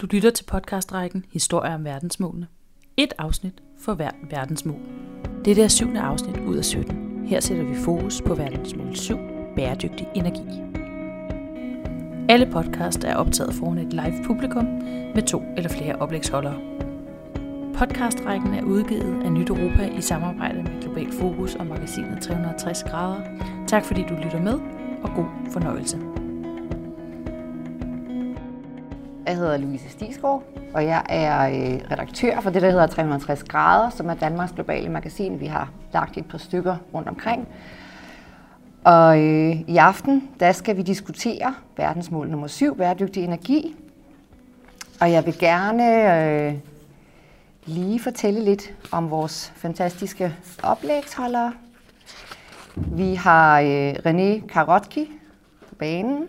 Du lytter til podcastrækken Historier om verdensmålene. Et afsnit for hvert verdensmål. Dette er syvende afsnit ud af 17. Her sætter vi fokus på verdensmål 7, bæredygtig energi. Alle podcast er optaget foran et live publikum med to eller flere oplægsholdere. Podcastrækken er udgivet af Nyt Europa i samarbejde med Global Fokus og magasinet 360 grader. Tak fordi du lytter med, og god fornøjelse. Jeg hedder Louise Stisgaard, og jeg er øh, redaktør for det, der hedder 360 grader, som er Danmarks globale magasin. Vi har lagt et par stykker rundt omkring. Og øh, i aften, der skal vi diskutere verdensmål nummer 7, bæredygtig energi. Og jeg vil gerne øh, lige fortælle lidt om vores fantastiske oplægsholdere. Vi har øh, René Karotki på banen.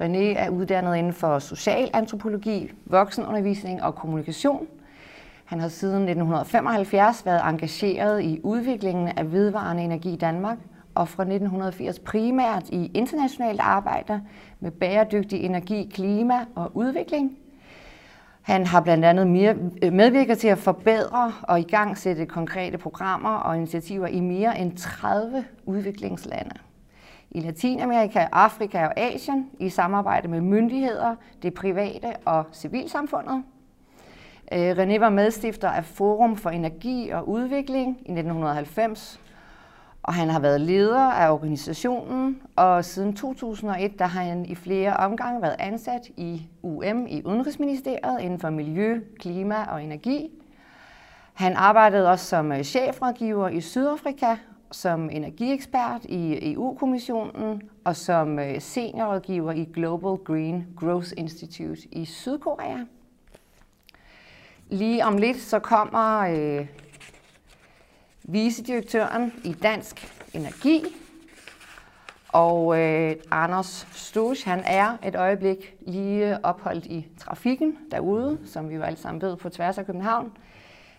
René er uddannet inden for socialantropologi, voksenundervisning og kommunikation. Han har siden 1975 været engageret i udviklingen af vedvarende energi i Danmark, og fra 1980 primært i internationalt arbejde med bæredygtig energi, klima og udvikling. Han har blandt andet øh, medvirket til at forbedre og igangsætte konkrete programmer og initiativer i mere end 30 udviklingslande i Latinamerika, Afrika og Asien i samarbejde med myndigheder, det private og civilsamfundet. Øh, René var medstifter af Forum for Energi og Udvikling i 1990, og han har været leder af organisationen, og siden 2001 der har han i flere omgange været ansat i UM i Udenrigsministeriet inden for miljø, klima og energi. Han arbejdede også som øh, chefrådgiver i Sydafrika som energiekspert i EU-kommissionen og som øh, seniorrådgiver i Global Green Growth Institute i Sydkorea. Lige om lidt så kommer øh, vicedirektøren i Dansk Energi, og øh, Anders Stosch, han er et øjeblik lige opholdt i trafikken derude, som vi jo alle sammen ved på tværs af København.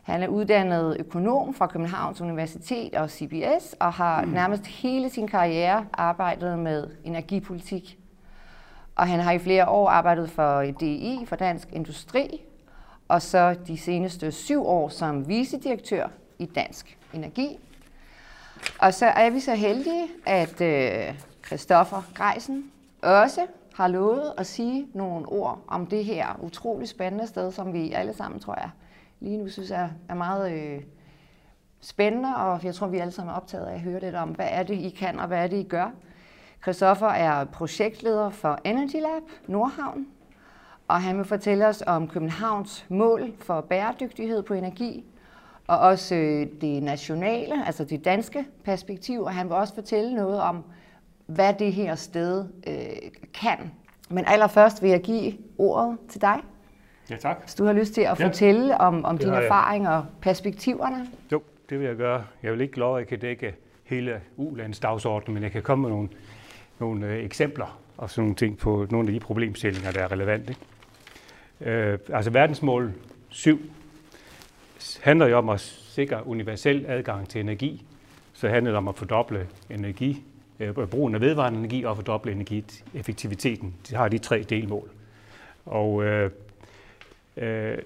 Han er uddannet økonom fra Københavns Universitet og CBS, og har mm. nærmest hele sin karriere arbejdet med energipolitik. Og han har i flere år arbejdet for DI, for Dansk Industri, og så de seneste syv år som vicedirektør i Dansk Energi. Og så er vi så heldige, at øh, Christoffer Greisen også har lovet at sige nogle ord om det her utrolig spændende sted, som vi alle sammen, tror jeg, lige nu synes jeg er meget øh, spændende, og jeg tror, vi alle sammen er optaget af at høre lidt om, hvad er det, I kan, og hvad er det, I gør. Christoffer er projektleder for Energy Lab Nordhavn, og han vil fortælle os om Københavns mål for bæredygtighed på energi, og også øh, det nationale, altså det danske perspektiv, og han vil også fortælle noget om, hvad det her sted øh, kan. Men allerførst vil jeg give ordet til dig. Ja, tak. Hvis du har lyst til at ja. fortælle om, om dine erfaringer og perspektiverne. Jo, det vil jeg gøre. Jeg vil ikke love, at jeg kan dække hele ULANDs dagsorden, men jeg kan komme med nogle, nogle øh, eksempler og sådan nogle ting på nogle af de problemstillinger, der er relevante. Øh, altså verdensmål 7 handler jo om at sikre universel adgang til energi. Så handler det om at fordoble energi, øh, brugen af vedvarende energi og fordoble energieffektiviteten. De har de tre delmål. Og øh, Øh,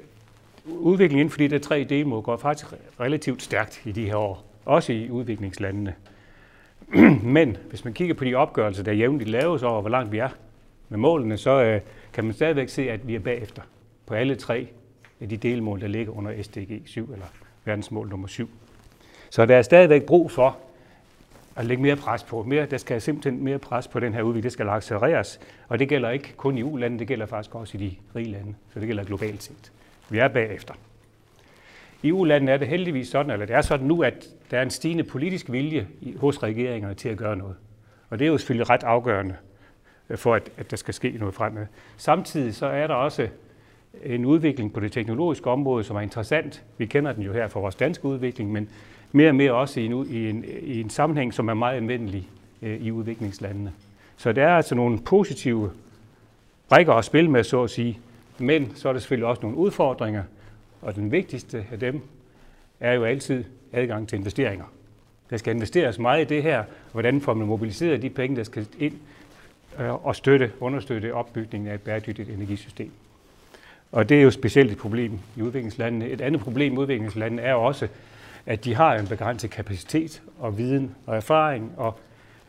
udviklingen inden for de der 3D må går faktisk relativt stærkt i de her år, også i udviklingslandene. Men hvis man kigger på de opgørelser, der jævnligt laves over, hvor langt vi er med målene, så øh, kan man stadigvæk se, at vi er bagefter på alle tre af de delmål, der ligger under SDG 7, eller verdensmål nummer 7. Så der er stadigvæk brug for at lægge mere pres på. Mere, der skal simpelthen mere pres på den her udvikling. Det skal accelereres. Og det gælder ikke kun i EU-landene, det gælder faktisk også i de rige lande. Så det gælder globalt set. Vi er bagefter. I EU-landene er det heldigvis sådan, eller det er sådan nu, at der er en stigende politisk vilje hos regeringerne til at gøre noget. Og det er jo selvfølgelig ret afgørende øh, for, at, at der skal ske noget fremad. Samtidig så er der også en udvikling på det teknologiske område, som er interessant. Vi kender den jo her fra vores danske udvikling, men mere og mere også i en, i en, i en sammenhæng, som er meget anvendelig øh, i udviklingslandene. Så der er altså nogle positive brækker at spille med, så at sige, men så er der selvfølgelig også nogle udfordringer, og den vigtigste af dem er jo altid adgang til investeringer. Der skal investeres meget i det her, hvordan får man mobiliseret de penge, der skal ind øh, og støtte, understøtte opbygningen af et bæredygtigt energisystem. Og det er jo specielt et problem i udviklingslandene. Et andet problem i udviklingslandene er også, at de har en begrænset kapacitet og viden og erfaring, og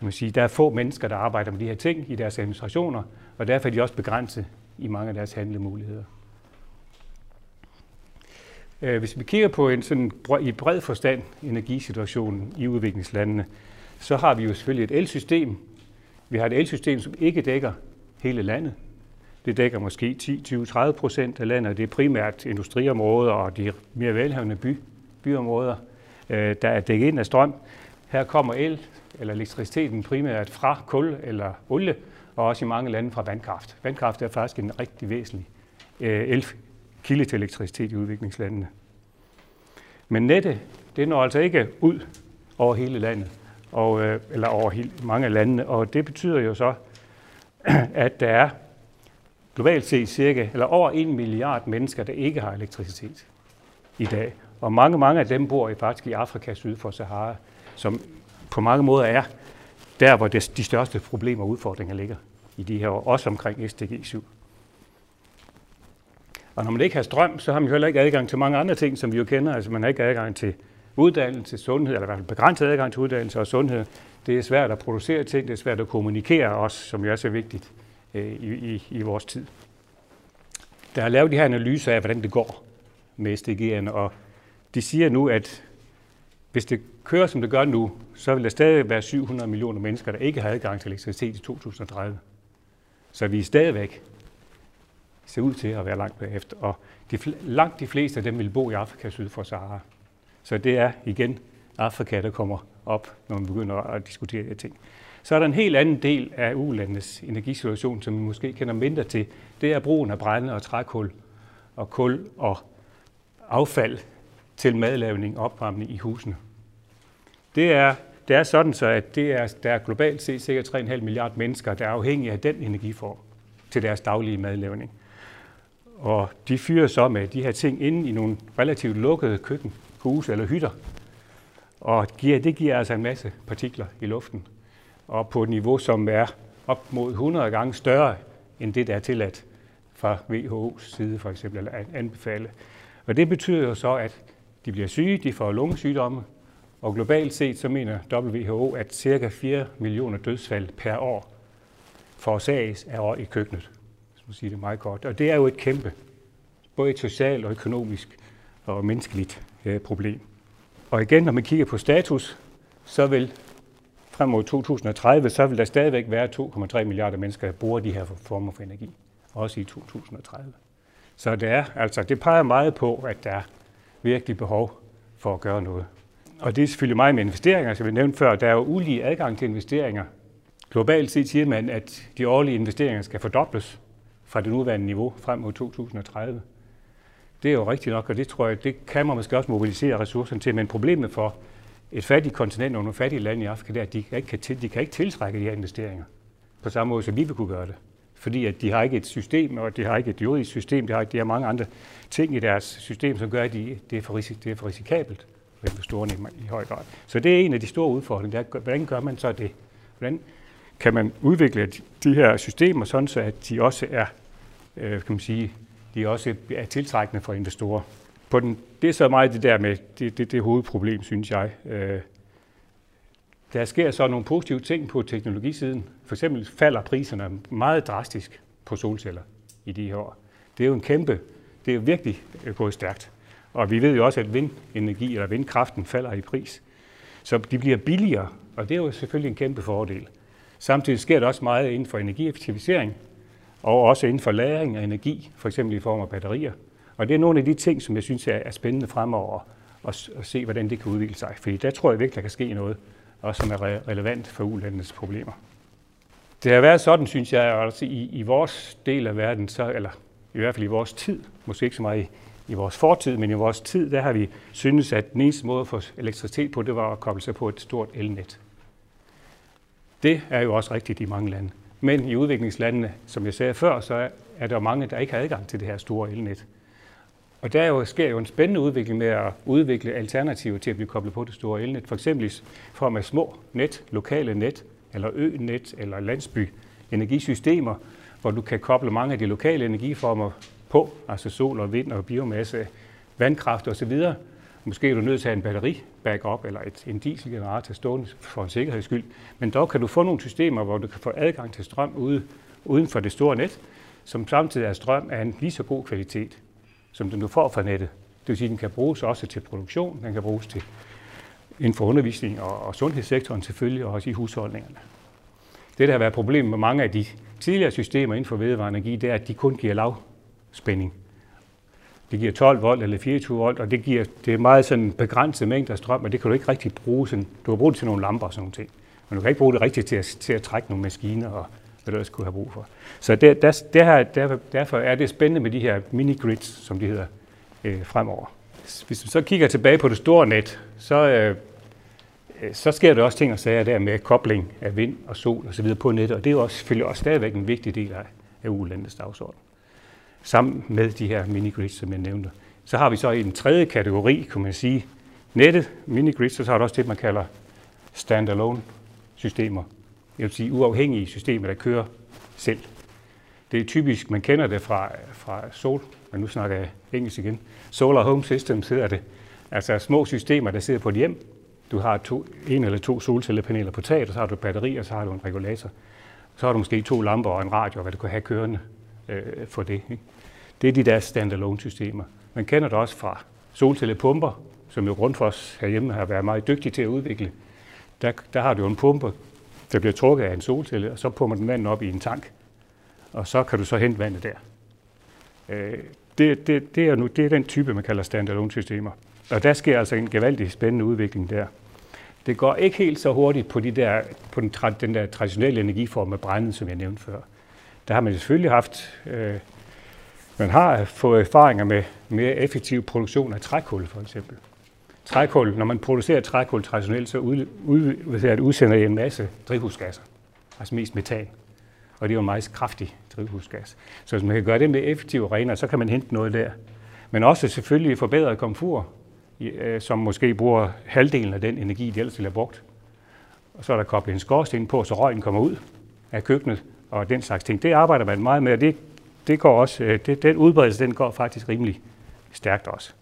man sige, der er få mennesker, der arbejder med de her ting i deres administrationer, og derfor er de også begrænset i mange af deres handlemuligheder. Øh, hvis vi kigger på en sådan i bred forstand energisituationen i udviklingslandene, så har vi jo selvfølgelig et elsystem. Vi har et elsystem, som ikke dækker hele landet. Det dækker måske 10, 20, 30 procent af landet. og Det er primært industriområder og de mere velhavende by, byområder, øh, der er dækket ind af strøm. Her kommer el eller elektriciteten primært fra kul eller olie, og også i mange lande fra vandkraft. Vandkraft er faktisk en rigtig væsentlig øh, kilde til elektricitet i udviklingslandene. Men nettet, det når altså ikke ud over hele landet, og, øh, eller over hele, mange af landene, og det betyder jo så, at der er globalt set cirka, eller over en milliard mennesker, der ikke har elektricitet i dag. Og mange, mange af dem bor i faktisk i Afrika syd for Sahara, som på mange måder er der, hvor det, de største problemer og udfordringer ligger i de her år, også omkring SDG 7. Og når man ikke har strøm, så har man jo heller ikke adgang til mange andre ting, som vi jo kender. Altså man har ikke adgang til uddannelse, sundhed, eller i hvert fald begrænset adgang til uddannelse og sundhed. Det er svært at producere ting, det er svært at kommunikere også, som jo er så vigtigt øh, i, i, i vores tid. Der har lavet de her analyser af, hvordan det går med SDG'erne, og de siger nu, at hvis det kører, som det gør nu, så vil der stadig være 700 millioner mennesker, der ikke har adgang til elektricitet i 2030. Så vi er stadigvæk ser ud til at være langt bagefter. Og de, langt de fleste af dem vil bo i Afrika syd for Sahara. Så det er igen Afrika, der kommer op, når man begynder at diskutere de ting. Så er der en helt anden del af ulandets energisituation, som vi måske kender mindre til. Det er brugen af brænde og trækul og kul og affald til madlavning og opvarmning i husene. Det er, det er sådan så, at det er, der er globalt set cirka 3,5 milliarder mennesker, der er afhængige af den energiform til deres daglige madlavning. Og de fyrer så med de her ting inde i nogle relativt lukkede køkken, huse eller hytter. Og det giver altså en masse partikler i luften. Og på et niveau, som er op mod 100 gange større end det, der er tilladt fra WHO's side for eksempel, eller anbefale. Og det betyder jo så, at de bliver syge, de får lungesygdomme, og globalt set så mener WHO, at ca. 4 millioner dødsfald per år forårsages af år i køkkenet Så man siger det meget kort. Og det er jo et kæmpe, både et socialt og økonomisk og menneskeligt øh, problem. Og igen, når man kigger på status, så vil frem mod 2030, så vil der stadigvæk være 2,3 milliarder mennesker, der bruger de her former for energi, også i 2030. Så det er, altså, det peger meget på, at der er virkelig behov for at gøre noget. Og det er selvfølgelig meget med investeringer, som vi nævnte før. Der er jo ulige adgang til investeringer. Globalt set siger man, at de årlige investeringer skal fordobles fra det nuværende niveau frem mod 2030. Det er jo rigtigt nok, og det tror jeg, det kan man måske også mobilisere ressourcerne til, men problemet for et fattigt kontinent og nogle fattige lande i Afrika, det er, at de ikke kan, til, de kan ikke tiltrække de her investeringer på samme måde, som vi vil kunne gøre det. Fordi at de har ikke et system, og de har ikke et juridisk system, de har, de har mange andre ting i deres system, som gør, at de, det, er for risik, det er for risikabelt for investorerne i, i høj grad. Så det er en af de store udfordringer. Det er, hvordan gør man så det? Hvordan kan man udvikle de her systemer, sådan så at de også er øh, kan man sige, de også er tiltrækkende for investorer. På den, det er så meget det der med, det, det, det hovedproblem, synes jeg. Øh, der sker så nogle positive ting på teknologisiden. For eksempel falder priserne meget drastisk på solceller i de her år. Det er jo en kæmpe, det er virkelig øh, gået stærkt. Og vi ved jo også, at vindenergi eller vindkraften falder i pris. Så de bliver billigere, og det er jo selvfølgelig en kæmpe fordel. Samtidig sker der også meget inden for energieffektivisering, og også inden for lagring af energi, for eksempel i form af batterier. Og det er nogle af de ting, som jeg synes er spændende fremover at, at se, hvordan det kan udvikle sig. Fordi der tror jeg virkelig, der kan ske noget, også som er relevant for ulandenes problemer. Det har været sådan, synes jeg, også i, i vores del af verden, så, eller i hvert fald i vores tid, måske ikke så meget i, i vores fortid, men i vores tid, der har vi synes, at den eneste måde at få elektricitet på, det var at koble sig på et stort elnet. Det er jo også rigtigt i mange lande. Men i udviklingslandene, som jeg sagde før, så er der mange, der ikke har adgang til det her store elnet. Og der jo, sker jo en spændende udvikling med at udvikle alternativer til at blive koblet på det store elnet. For eksempel i form af små net, lokale net, eller ø-net, eller landsby energisystemer, hvor du kan koble mange af de lokale energiformer på, altså sol og vind og biomasse, vandkraft osv., Måske er du nødt til at have en batteri backup eller et, en dieselgenerator stående for en sikkerheds skyld. Men dog kan du få nogle systemer, hvor du kan få adgang til strøm ude, uden for det store net, som samtidig er strøm af en lige så god kvalitet, som den du får fra nettet. Det vil sige, at den kan bruges også til produktion, den kan bruges til inden for undervisning og, og sundhedssektoren selvfølgelig, og også i husholdningerne. Det, der har været problemet med mange af de tidligere systemer inden for vedvarende energi, det er, at de kun giver lavspænding. Det giver 12 volt eller 24 volt, og det, giver, det er meget sådan begrænset mængde af strøm, og det kan du ikke rigtig bruge. Sådan, du kan bruge det til nogle lamper og sådan nogle ting. Men du kan ikke bruge det rigtigt til at, til at trække nogle maskiner og ellers kunne have brug for. Så der, der, der, her, der, derfor er det spændende med de her mini-grids, som de hedder, øh, fremover. Hvis vi så kigger tilbage på det store net, så, øh, øh, så sker der også ting og sager der med kobling af vind og sol og så videre på nettet, og det er jo også, selvfølgelig også stadigvæk en vigtig del af, af ulandets dagsorden sammen med de her mini-grids, som jeg nævnte. Så har vi så i den tredje kategori, kunne man sige, nettet, minigrids, og så har du også det, man kalder standalone systemer. Jeg vil sige uafhængige systemer, der kører selv. Det er typisk, man kender det fra, fra sol, men nu snakker jeg engelsk igen. Solar Home Systems hedder det. Altså små systemer, der sidder på et hjem. Du har to, en eller to solcellepaneler på taget, og så har du batteri, og så har du en regulator. Så har du måske to lamper og en radio, og hvad du kan have kørende øh, for det. Ikke? Det er de der standalone-systemer. Man kender det også fra solcellepumper, som jo Grundfos herhjemme har været meget dygtige til at udvikle. Der, der har du jo en pumpe, der bliver trukket af en solcelle, og så pumper den vandet op i en tank. Og så kan du så hente vandet der. Øh, det, det, det, er nu, det er den type, man kalder standalone-systemer. Og der sker altså en gevaldig spændende udvikling der. Det går ikke helt så hurtigt på, de der, på den, den der traditionelle energiform med brændet, som jeg nævnte før. Der har man selvfølgelig haft, øh, man har fået erfaringer med mere effektiv produktion af trækul for eksempel. Trækul, når man producerer trækul traditionelt, så ud, ud, udsender det en masse drivhusgasser, altså mest metan. Og det er jo en meget kraftig drivhusgas. Så hvis man kan gøre det med effektivt og renere, så kan man hente noget der. Men også selvfølgelig forbedret komfort, øh, som måske bruger halvdelen af den energi, de ellers ville have brugt. Og så er der koblet en skorsten på, så røgen kommer ud af køkkenet, og den slags ting. Det arbejder man meget med, og det, det går også, øh, det, den udbredelse den går faktisk rimelig stærkt også.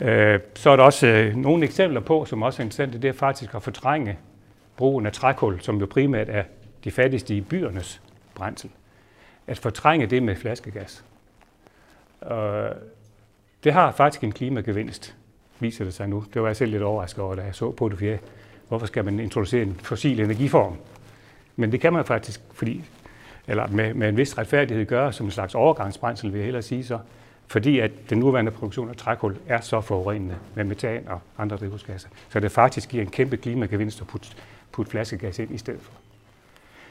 Øh, så er der også øh, nogle eksempler på, som også er interessante, det er faktisk at fortrænge brugen af trækul, som jo primært er de fattigste i byernes brændsel. At fortrænge det med flaskegas. Øh, det har faktisk en klimagevinst, viser det sig nu. Det var jeg selv lidt overrasket over, da jeg så på det, for hvorfor skal man introducere en fossil energiform? Men det kan man faktisk, fordi, eller med, med en vis retfærdighed gøre som en slags overgangsbrændsel, vil jeg hellere sige så, fordi at den nuværende produktion af trækul er så forurenende med metan og andre drivhusgasser, så det faktisk giver en kæmpe klimagevinst at putte, putte flaskegas ind i stedet for.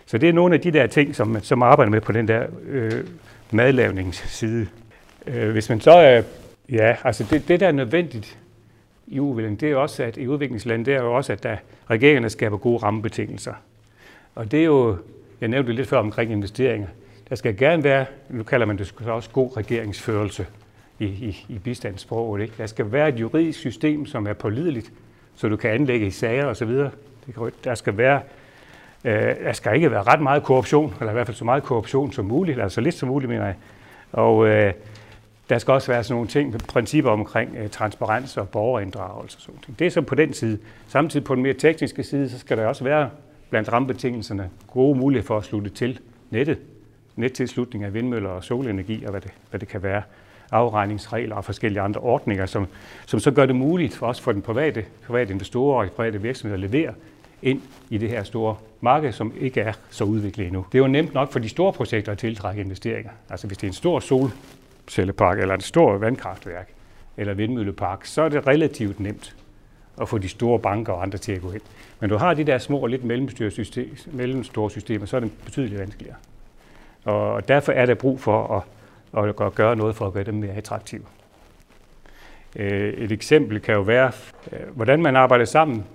Så det er nogle af de der ting, som, som arbejder med på den der øh, madlavningsside. Øh, hvis man så er, ja, altså det, det der er nødvendigt i udviklingen, det er også, at i udviklingslandet, det er jo også, at der, regeringerne skaber gode rammebetingelser. Og det er jo, jeg nævnte lidt før omkring investeringer. Der skal gerne være, nu kalder man det også god regeringsførelse i, i, i bistandssproget. Ikke? Der skal være et juridisk system, som er pålideligt, så du kan anlægge i sager osv. Der skal være øh, der skal ikke være ret meget korruption, eller i hvert fald så meget korruption som muligt, altså så lidt som muligt, mener jeg. Og øh, der skal også være sådan nogle ting, principper omkring øh, transparens og borgerinddragelse og sådan noget. Det er så på den side. Samtidig på den mere tekniske side, så skal der også være blandt rammebetingelserne gode muligheder for at slutte til nettet. Nettilslutning af vindmøller og solenergi og hvad det, hvad det kan være. Afregningsregler og forskellige andre ordninger, som, som så gør det muligt for os for den private, private investorer og private virksomheder at levere ind i det her store marked, som ikke er så udviklet endnu. Det er jo nemt nok for de store projekter at tiltrække investeringer. Altså hvis det er en stor solcellepark eller en stor vandkraftværk eller vindmøllepark, så er det relativt nemt at få de store banker og andre til at gå ind. Men du har de der små og lidt mellemstore systemer, så er det betydeligt vanskeligere. Og derfor er der brug for at, at gøre noget for at gøre dem mere attraktive. Øh, et eksempel kan jo være, øh, hvordan man arbejder sammen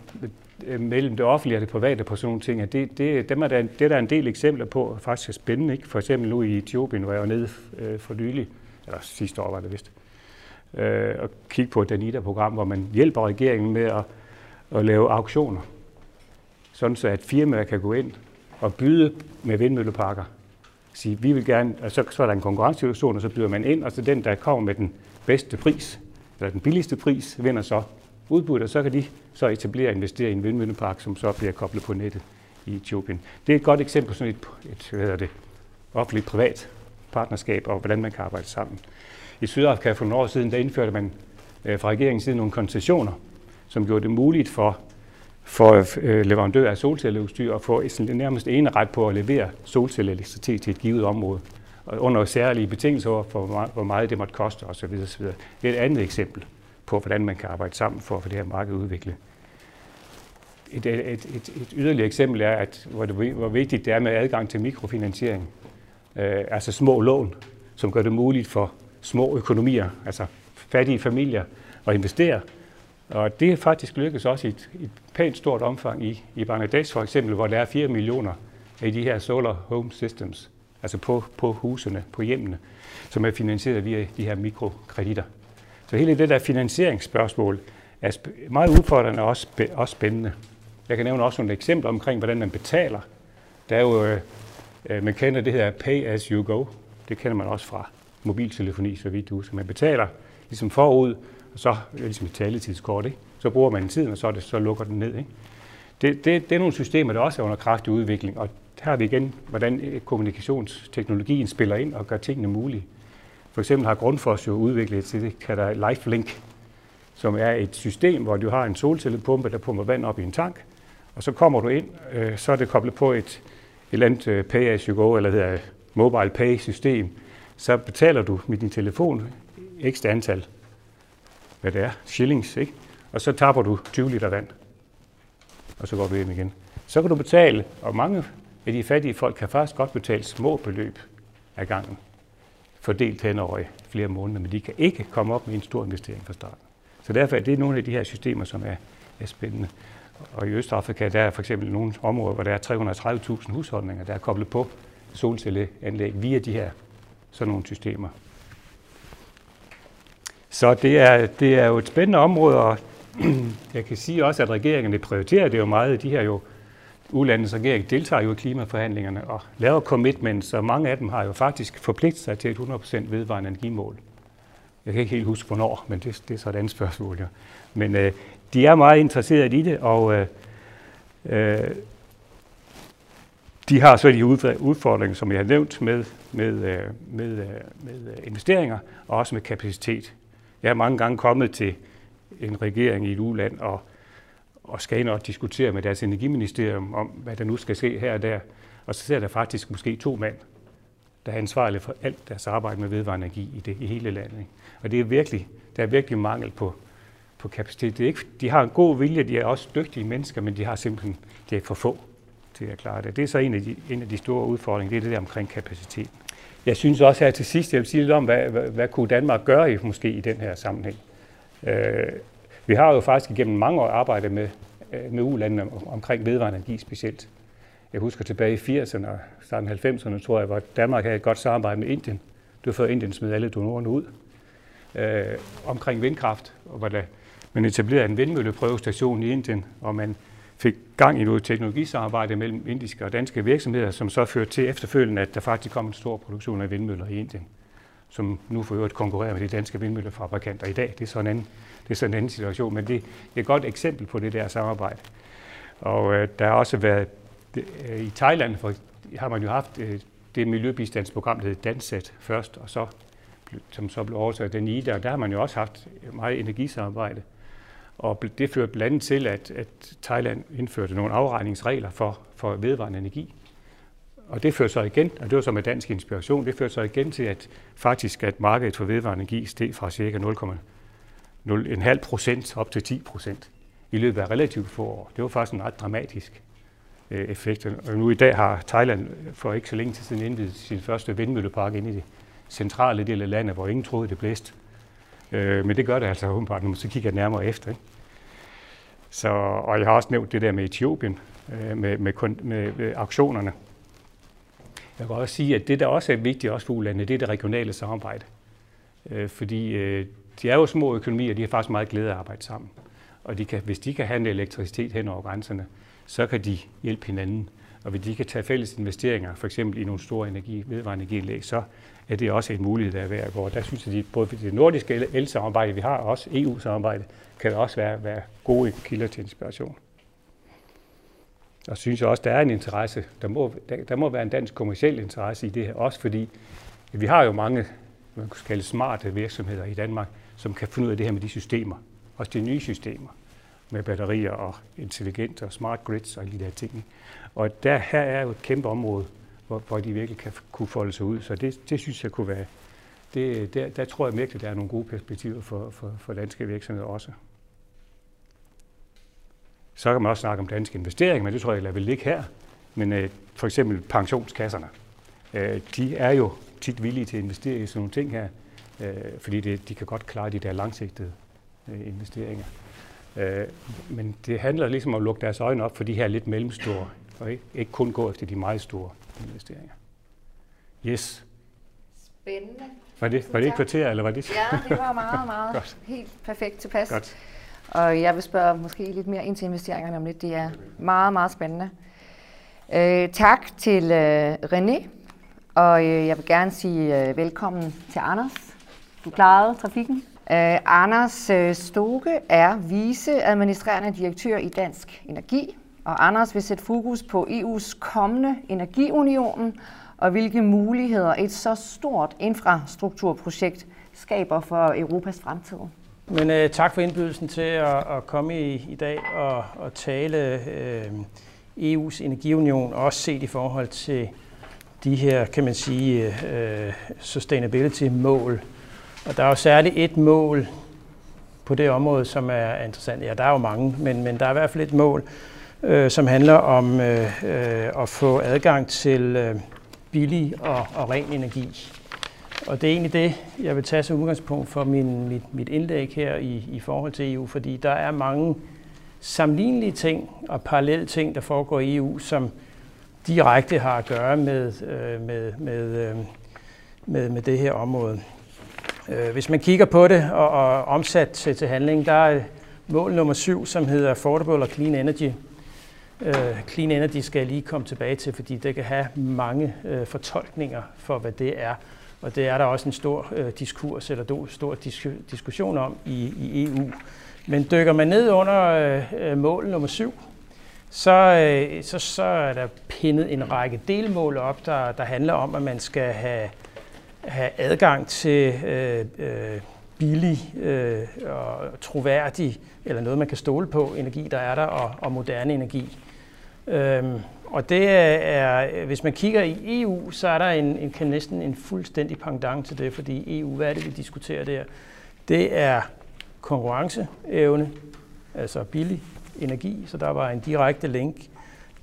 øh, mellem det offentlige og det private på sådan nogle ting. Det, det, dem er der, det er der en del eksempler på, faktisk er spændende. Ikke? For eksempel nu i Etiopien, hvor jeg var nede for nylig, eller sidste år var det vist, og kigge på et Danida-program, hvor man hjælper regeringen med at, at lave auktioner sådan så at firmaer kan gå ind og byde med vindmølleparker sige, vi vil gerne, og så, så er der en konkurrencesituation, og så byder man ind, og så den, der kommer med den bedste pris, eller den billigste pris, vinder så udbuddet, og så kan de så etablere og investere i en vindmøllepark, som så bliver koblet på nettet i Etiopien. Det er et godt eksempel på sådan et, et hvad hedder det, offentligt privat partnerskab, og hvordan man kan arbejde sammen. I Sydafrika for nogle år siden, der indførte man øh, fra regeringens side nogle koncessioner, som gjorde det muligt for, for øh, leverandører af solcelleudstyr at få nærmest ene ret på at levere solcelleelektricitet til et givet område, og under særlige betingelser for, hvor meget det måtte koste osv. osv. Det er et andet eksempel på, hvordan man kan arbejde sammen for at få det her marked udviklet. Et, et, et, et, et yderligere eksempel er, at hvor, det, hvor vigtigt det er med adgang til mikrofinansiering, øh, altså små lån, som gør det muligt for små økonomier, altså fattige familier, at investere. Og det er faktisk lykkes også i et, et pænt stort omfang i, i Bangladesh for eksempel, hvor der er 4 millioner af de her solar home systems, altså på, på husene, på hjemmene, som er finansieret via de her mikrokreditter. Så hele det der finansieringsspørgsmål er meget udfordrende og også, også spændende. Jeg kan nævne også nogle eksempler omkring, hvordan man betaler. Der er jo, øh, øh, man kender det her pay as you go. Det kender man også fra mobiltelefoni, så vidt du. husker. man betaler ligesom forud, så øh, ligesom et taletidskort, ikke? så bruger man tiden, og så, det, så lukker den ned. Ikke? Det, det, det er nogle systemer, der også er under kraftig udvikling, og her har vi igen, hvordan øh, kommunikationsteknologien spiller ind og gør tingene mulige. For eksempel har Grundfos jo udviklet til det, kalder LifeLink, som er et system, hvor du har en solcellepumpe, der pumper vand op i en tank, og så kommer du ind, øh, så er det koblet på et, et eller andet øh, pay as you go, eller hedder mobile pay system, så betaler du med din telefon ekstra antal, hvad det er, shillings, ikke? og så tapper du 20 liter vand, og så går du hjem igen. Så kan du betale, og mange af de fattige folk kan faktisk godt betale små beløb af gangen, fordelt hen over flere måneder, men de kan ikke komme op med en stor investering fra starten. Så derfor er det nogle af de her systemer, som er, er spændende. Og i Østafrika der er for eksempel nogle områder, hvor der er 330.000 husholdninger, der er koblet på solcelleanlæg via de her sådan nogle systemer. Så det er, det er jo et spændende område, og jeg kan sige også, at regeringerne prioriterer det jo meget. De her jo, ulandets regering deltager jo i klimaforhandlingerne og laver commitments, så mange af dem har jo faktisk forpligtet sig til et 100% vedvarende energimål. Jeg kan ikke helt huske, hvornår, men det, det er så et andet spørgsmål. Ja. Men øh, de er meget interesserede i det, og øh, øh, de har så de udfordringer, som jeg har nævnt, med, med, øh, med, øh, med øh, investeringer og også med kapacitet. Jeg er mange gange kommet til en regering i et uland og, og skal ind og diskutere med deres energiministerium om, hvad der nu skal ske her og der. Og så ser der faktisk måske to mænd, der er ansvarlige for alt deres arbejde med vedvarende energi i, det, i hele landet. Og det er virkelig, der er virkelig mangel på, på kapacitet. Det er ikke, de har en god vilje, de er også dygtige mennesker, men de har simpelthen de er for få til at klare det. Det er så en af de, en af de store udfordringer, det er det der omkring kapacitet. Jeg synes også her til sidst, jeg vil sige lidt om, hvad, hvad, hvad kunne Danmark gøre i, måske i den her sammenhæng. Øh, vi har jo faktisk igennem mange år arbejdet med, øh, med ulandene omkring vedvarende energi specielt. Jeg husker tilbage i 80'erne og starten 90'erne, tror jeg, hvor Danmark havde et godt samarbejde med Indien. Det var før Indien smed alle donorerne ud. Øh, omkring vindkraft, og hvor der, man etablerede en vindmølleprøvestation i Indien, og man fik gang i noget teknologisamarbejde mellem indiske og danske virksomheder, som så førte til efterfølgende, at der faktisk kom en stor produktion af vindmøller i Indien, som nu får øvrigt konkurrere med de danske vindmøllefabrikanter i dag. Det er sådan en anden, det er sådan en anden situation, men det er et godt eksempel på det der samarbejde. Og øh, der har også været, øh, i Thailand for, har man jo haft øh, det miljøbistandsprogram, der hed Danset først, og så, som så blev overtaget den i der, og der har man jo også haft meget energisamarbejde. Og det førte blandt andet til, at, at Thailand indførte nogle afregningsregler for, for vedvarende energi. Og det førte så igen, og det var så med dansk inspiration, det førte så igen til, at faktisk at markedet for vedvarende energi steg fra ca. 0,5 procent op til 10 procent i løbet af relativt få år. Det var faktisk en ret dramatisk øh, effekt. Og nu i dag har Thailand for ikke så længe til siden indvidet sin første vindmøllepark ind i det centrale del af landet, hvor ingen troede, det blæste. Øh, men det gør det altså åbenbart, når man så kigger nærmere efter. Ikke? Så, og jeg har også nævnt det der med Etiopien, øh, med, med, med, med auktionerne. Jeg kan også sige, at det, der også er vigtigt også for ulandene, det er det regionale samarbejde. Øh, fordi øh, de er jo små økonomier, og de har faktisk meget glæde af at arbejde sammen. Og de kan, hvis de kan handle elektricitet hen over grænserne, så kan de hjælpe hinanden. og hvis de kan tage fælles investeringer, for eksempel i nogle store energi, vedvarende energianlæg, så er det også en mulighed, der er værd at gå. Der synes jeg, at både det nordiske el-samarbejde, vi har, og også EU-samarbejde, kan også være, være gode kilder til inspiration. Og synes jeg også, der er en interesse, der må, der, der må være en dansk kommersiel interesse i det her, også fordi vi har jo mange, man kan kalde smarte virksomheder i Danmark, som kan finde ud af det her med de systemer, også de nye systemer med batterier og intelligente og smart grids og alle de der ting. Og der, her er jo et kæmpe område, hvor, hvor de virkelig kan kunne folde sig ud. Så det, det synes jeg kunne være, det, der, der tror jeg virkelig, der er nogle gode perspektiver for, for, for danske virksomheder også. Så kan man også snakke om danske investeringer, men det tror jeg, jeg vil ligge her. Men øh, for eksempel pensionskasserne, øh, de er jo tit villige til at investere i sådan nogle ting her, øh, fordi det, de kan godt klare de der langsigtede øh, investeringer. Øh, men det handler ligesom om at lukke deres øjne op for de her lidt mellemstore, og ikke, ikke kun gå efter de meget store investeringer. Yes. Spændende. Var det, var det et kvarter, eller var det? Ja, det var meget, meget Godt. helt perfekt tilpas. Godt. Og jeg vil spørge måske lidt mere ind til investeringerne om lidt. Det er meget, meget spændende. Øh, tak til øh, René, og øh, jeg vil gerne sige øh, velkommen til Anders. Du klarede trafikken. Øh, Anders øh, Stoke er vice administrerende direktør i Dansk Energi, og Anders vil sætte fokus på EU's kommende energiunionen og hvilke muligheder et så stort infrastrukturprojekt skaber for Europas fremtid. Men øh, tak for indbydelsen til at, at komme i, i dag og, og tale øh, EU's energiunion, også set i forhold til de her, kan man sige, øh, sustainability-mål. Og der er jo særligt et mål på det område, som er interessant. Ja, der er jo mange, men, men der er i hvert fald et mål, øh, som handler om øh, øh, at få adgang til øh, billig og, og ren energi. Og det er egentlig det, jeg vil tage som udgangspunkt for min, mit, mit indlæg her i, i forhold til EU, fordi der er mange sammenlignelige ting og parallelle ting, der foregår i EU, som direkte har at gøre med, øh, med, med, øh, med, med det her område. Øh, hvis man kigger på det og, og omsat til, til handling, der er mål nummer syv, som hedder Affordable og Clean Energy. Øh, clean Energy skal jeg lige komme tilbage til, fordi det kan have mange øh, fortolkninger for, hvad det er. Og det er der også en stor øh, diskurs eller stor dis- diskussion om i, i EU. Men dykker man ned under øh, øh, mål nummer syv, så, øh, så, så er der pindet en række delmål op, der, der handler om, at man skal have, have adgang til øh, øh, billig øh, og troværdig, eller noget man kan stole på, energi, der er der, og, og moderne energi. Øhm, og det er, hvis man kigger i EU, så er der en, en, en næsten en fuldstændig pendant til det, fordi EU, hvad er det, vi diskuterer der? Det er konkurrenceevne, altså billig energi, så der var en direkte link.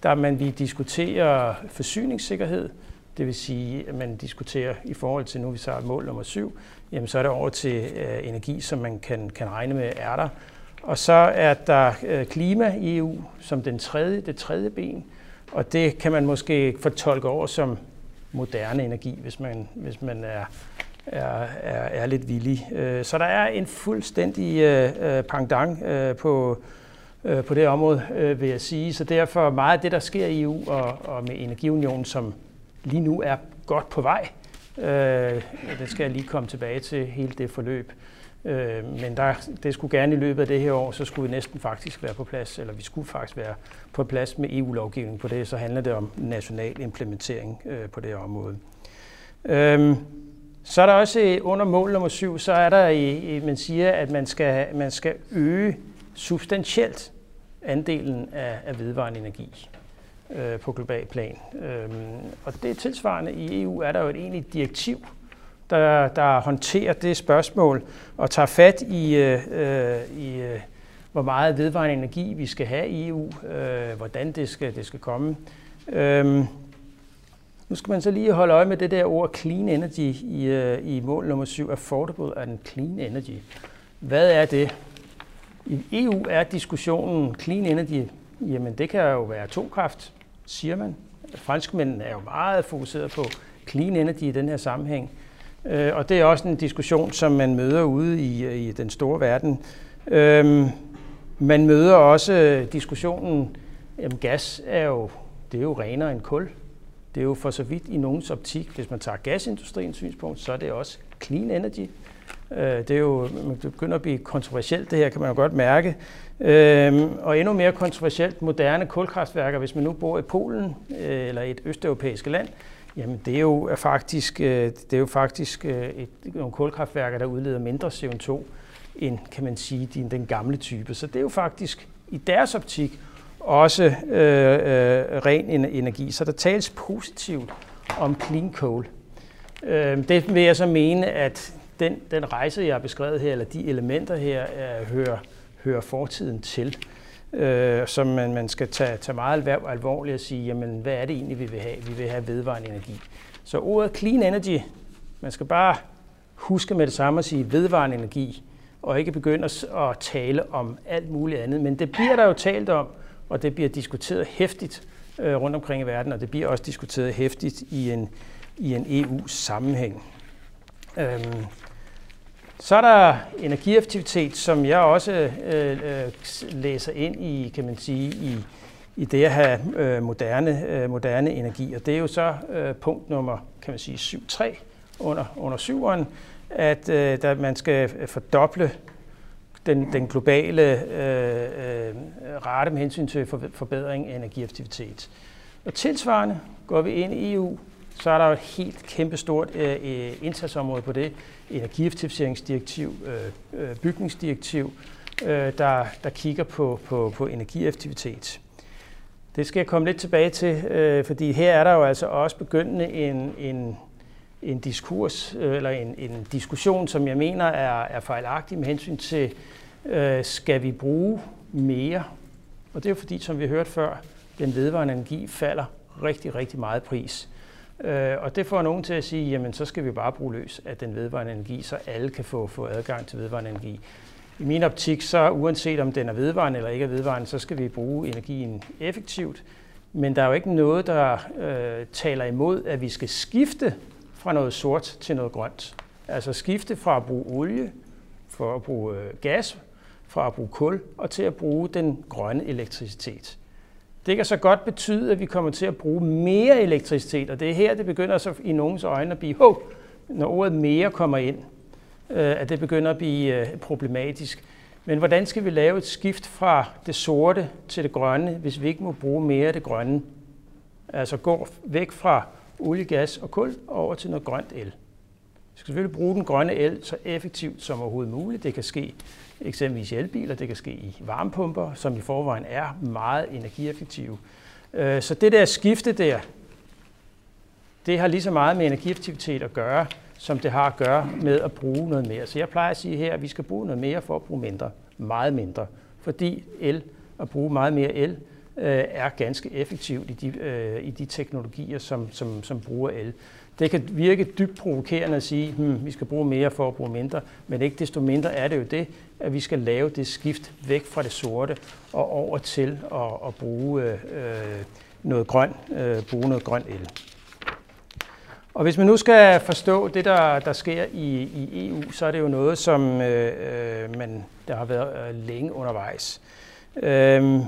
Der man vi diskuterer forsyningssikkerhed, det vil sige, at man diskuterer i forhold til, nu vi tager mål nummer syv, jamen så er det over til øh, energi, som man kan, kan regne med er der. Og så er der øh, klima i EU som den tredje, det tredje ben, og det kan man måske fortolke over som moderne energi, hvis man, hvis man er, er, er, er lidt villig. Øh, så der er en fuldstændig øh, pangdang på, på det område, vil jeg sige. Så derfor meget af det, der sker i EU og, og med Energiunionen, som lige nu er godt på vej, det skal jeg lige komme tilbage til hele det forløb. Øh, men der, det skulle gerne i løbet af det her år, så skulle vi næsten faktisk være på plads, eller vi skulle faktisk være på plads med EU-lovgivning på det, så handler det om national implementering øh, på det her område. Øh, så er der også øh, under mål nummer syv, så er der, i, man siger, at man skal, man skal øge substantielt andelen af, af vedvarende energi øh, på global plan. Øh, og det tilsvarende i EU, er der jo et egentligt direktiv, der, der håndterer det spørgsmål og tager fat i, øh, øh, i øh, hvor meget vedvarende energi vi skal have i EU, øh, hvordan det skal, det skal komme. Øhm, nu skal man så lige holde øje med det der ord clean energy i, øh, i mål nummer 7, affordable and clean energy. Hvad er det? I EU er diskussionen clean energy, jamen det kan jo være atomkraft, siger man. Franskmændene er jo meget fokuseret på clean energy i den her sammenhæng. Øh, og det er også en diskussion, som man møder ude i, i den store verden. Øhm, man møder også diskussionen, at gas er jo det er jo renere end kul. Det er jo for så vidt i nogens optik, hvis man tager gasindustriens synspunkt, så er det også clean energy. Øh, det er jo, man begynder at blive kontroversielt, det her kan man jo godt mærke. Øhm, og endnu mere kontroversielt, moderne kulkraftværker, hvis man nu bor i Polen øh, eller et østeuropæisk land, jamen det er jo øh, faktisk, øh, det er jo faktisk øh, et, nogle kulkraftværker, der udleder mindre CO2 end, kan man sige, den, den gamle type. Så det er jo faktisk i deres optik også øh, øh, ren energi. Så der tales positivt om clean coal. Øh, det vil jeg så mene, at den, den rejse, jeg har beskrevet her, eller de elementer her, er, hører, hører fortiden til. Øh, som man, man skal tage, tage meget alvorligt og sige, jamen, hvad er det egentlig, vi vil have? Vi vil have vedvarende energi. Så ordet clean energy, man skal bare huske med det samme at sige vedvarende energi, og ikke begynde at tale om alt muligt andet. Men det bliver der jo talt om, og det bliver diskuteret hæftigt øh, rundt omkring i verden, og det bliver også diskuteret hæftigt i en, i en EU-sammenhæng. Øhm, så er der energieffektivitet, som jeg også øh, øh, læser ind i, kan man sige, i, i det at have øh, moderne, øh, moderne energi. Og det er jo så øh, punkt nummer, kan man sige, 7.3 under, under 7'eren, at øh, der, man skal fordoble den, den globale øh, øh, rate med hensyn til forbedring af energieffektivitet. Og tilsvarende går vi ind i EU, så er der jo et helt kæmpestort øh, øh indsatsområde på det. Energieffektiviseringsdirektiv, øh, øh, bygningsdirektiv, øh, der, der kigger på, på, på energieffektivitet. Det skal jeg komme lidt tilbage til, øh, fordi her er der jo altså også begyndende en, en, en diskurs, øh, eller en, en diskussion, som jeg mener er, er fejlagtig med hensyn til, øh, skal vi bruge mere? Og det er jo fordi, som vi hørte før, den vedvarende energi falder rigtig, rigtig meget pris. Øh, og det får nogen til at sige, jamen så skal vi bare bruge løs af den vedvarende energi, så alle kan få, få adgang til vedvarende energi. I min optik, så uanset om den er vedvarende eller ikke er vedvarende, så skal vi bruge energien effektivt. Men der er jo ikke noget, der øh, taler imod, at vi skal skifte fra noget sort til noget grønt. Altså skifte fra at bruge olie, for at bruge øh, gas, fra at bruge kul og til at bruge den grønne elektricitet. Det kan så godt betyde, at vi kommer til at bruge mere elektricitet, og det er her, det begynder så i nogens øjne at blive, hov, når ordet mere kommer ind, øh, at det begynder at blive øh, problematisk. Men hvordan skal vi lave et skift fra det sorte til det grønne, hvis vi ikke må bruge mere af det grønne? Altså gå væk fra olie, gas og kul over til noget grønt el. Vi skal selvfølgelig bruge den grønne el så effektivt som overhovedet muligt. Det kan ske eksempelvis i elbiler, det kan ske i varmepumper, som i forvejen er meget energieffektive. Øh, så det der skifte der, det har lige så meget med energieffektivitet at gøre, som det har at gøre med at bruge noget mere. Så jeg plejer at sige her, at vi skal bruge noget mere for at bruge mindre. Meget mindre. Fordi el, at bruge meget mere el, øh, er ganske effektivt i de, øh, i de teknologier, som, som, som bruger el. Det kan virke dybt provokerende at sige, hmm, vi skal bruge mere for at bruge mindre, men ikke desto mindre er det jo det, at vi skal lave det skift væk fra det sorte og over til at, at bruge øh, noget grøn, øh, bruge noget grøn el. Og hvis man nu skal forstå det, der, der sker i, i EU, så er det jo noget, som øh, øh, man, der har været øh, længe undervejs. Øh,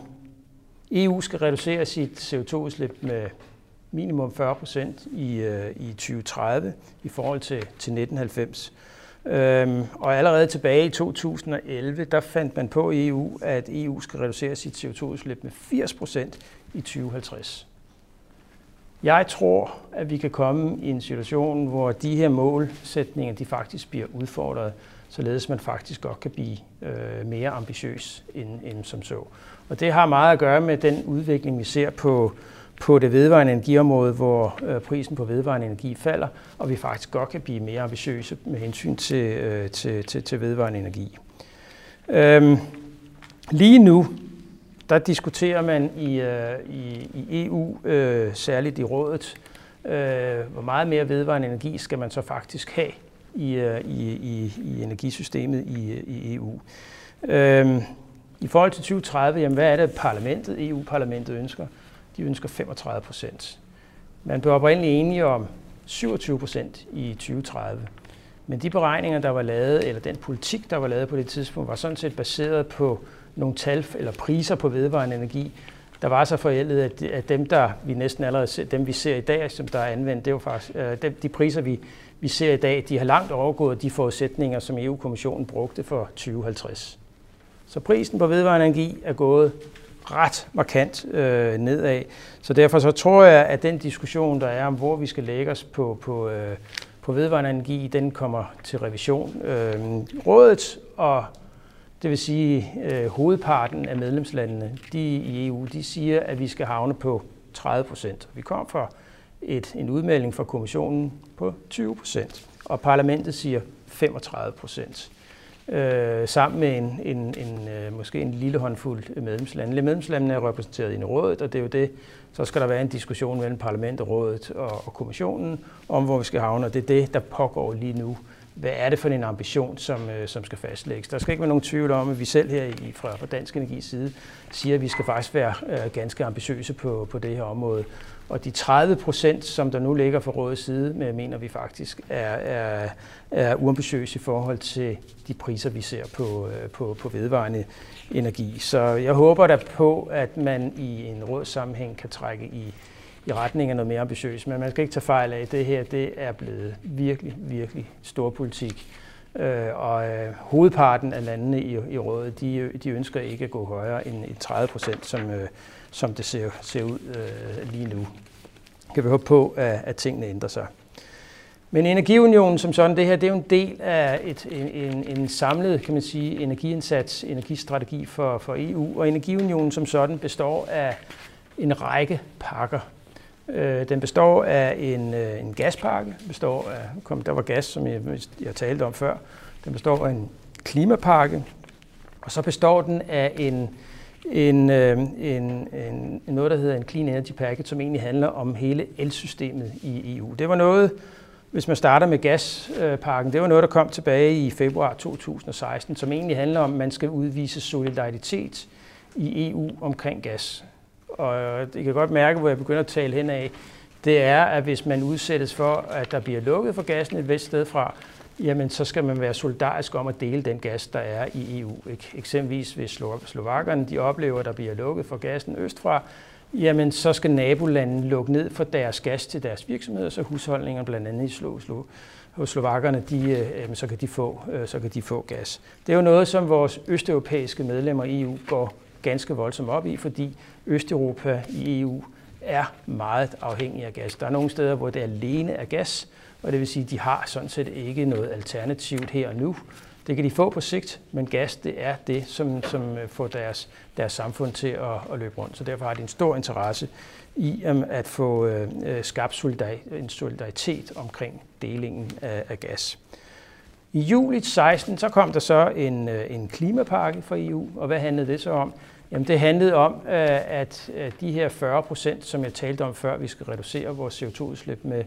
EU skal reducere sit CO2-udslip med minimum 40 procent i, øh, i 2030 i forhold til, til 1990. Øhm, og allerede tilbage i 2011, der fandt man på i EU, at EU skal reducere sit CO2-udslip med 80 procent i 2050. Jeg tror, at vi kan komme i en situation, hvor de her målsætninger de faktisk bliver udfordret, således man faktisk godt kan blive øh, mere ambitiøs end, end som så. Og det har meget at gøre med den udvikling, vi ser på, på det vedvarende energiområde, hvor øh, prisen på vedvarende energi falder, og vi faktisk godt kan blive mere ambitiøse med hensyn til, øh, til, til, til vedvarende energi. Øhm, lige nu, der diskuterer man i, øh, i, i EU, øh, særligt i rådet, øh, hvor meget mere vedvarende energi skal man så faktisk have i, i, i, i energisystemet i, i EU. Øhm, I forhold til 2030, jamen, hvad er det, parlamentet, EU-parlamentet ønsker? De ønsker 35 procent. Man blev oprindeligt enige om 27 procent i 2030. Men de beregninger, der var lavet, eller den politik, der var lavet på det tidspunkt, var sådan set baseret på nogle tal eller priser på vedvarende energi, der var så forældet, at, at dem, der vi næsten allerede ser, dem vi ser i dag, som der er anvendt, det er jo faktisk, øh, de, de priser, vi, vi ser i dag, de har langt overgået de forudsætninger, som EU-kommissionen brugte for 2050. Så prisen på vedvarende energi er gået ret markant øh, nedad. Så derfor så tror jeg, at den diskussion, der er om, hvor vi skal lægge os på, på, øh, på vedvarende energi, den kommer til revision. Øh, rådet og det vil sige øh, hovedparten af medlemslandene de i EU, de siger, at vi skal havne på 30 procent. Vi kom fra et, en udmelding fra kommissionen på 20 procent, og parlamentet siger 35 procent øh, sammen med en, en, en, øh, måske en lille håndfuld medlemslande. Medlemslandene er repræsenteret i rådet, og det er jo det, så skal der være en diskussion mellem parlamentet, rådet og, og kommissionen om, hvor vi skal havne, og det er det, der pågår lige nu. Hvad er det for en ambition, som, øh, som skal fastlægges? Der skal ikke være nogen tvivl om, at vi selv her i, fra, fra Dansk Energis side siger, at vi skal faktisk være øh, ganske ambitiøse på, på det her område. Og de 30 procent, som der nu ligger fra rådets side, mener vi faktisk er, er, er uambitiøse i forhold til de priser, vi ser på, øh, på, på vedvarende energi. Så jeg håber da på, at man i en rådssammenhæng kan trække i, i retning af noget mere ambitiøst. Men man skal ikke tage fejl af, at det her det er blevet virkelig, virkelig stor politik. Øh, og øh, hovedparten af landene i, i rådet, de, de ønsker ikke at gå højere end 30 procent, som, øh, som det ser, ser ud øh, lige nu. Kan vi håbe på, at, at tingene ændrer sig. Men energiunionen som sådan, det her, det er jo en del af et, en, en samlet, kan man sige, energiindsats, energistrategi for, for EU. Og energiunionen som sådan består af en række pakker. Øh, den består af en, øh, en gaspakke, består af, kom, der var gas, som jeg, jeg talte om før. Den består af en klimapakke, og så består den af en Øh, en, en, en, noget, der hedder en Clean Energy Package, som egentlig handler om hele elsystemet i EU. Det var noget, hvis man starter med gaspakken, det var noget, der kom tilbage i februar 2016, som egentlig handler om, at man skal udvise solidaritet i EU omkring gas. Og I kan godt mærke, hvor jeg begynder at tale hen af, det er, at hvis man udsættes for, at der bliver lukket for gassen et vist sted fra, jamen så skal man være solidarisk om at dele den gas, der er i EU. Eksempelvis hvis slovakkerne de oplever, at der bliver lukket for gassen østfra, jamen så skal nabolandene lukke ned for deres gas til deres virksomheder, så husholdninger blandt andet i Slo, Slo, hos slovakkerne, de, øh, så, kan de få, øh, så kan de få gas. Det er jo noget, som vores østeuropæiske medlemmer i EU går ganske voldsomt op i, fordi Østeuropa i EU er meget afhængig af gas. Der er nogle steder, hvor det alene er gas, og det vil sige, at de har sådan set ikke noget alternativt her og nu. Det kan de få på sigt, men gas det er det, som, som øh, får deres, deres samfund til at, at løbe rundt. Så derfor har de en stor interesse i um, at få øh, øh skabt en solidaritet omkring delingen af, af gas. I juli 16 så kom der så en, øh, en klimapakke fra EU, og hvad handlede det så om? Jamen det handlede om, øh, at de her 40 procent, som jeg talte om før, vi skal reducere vores CO2-udslip med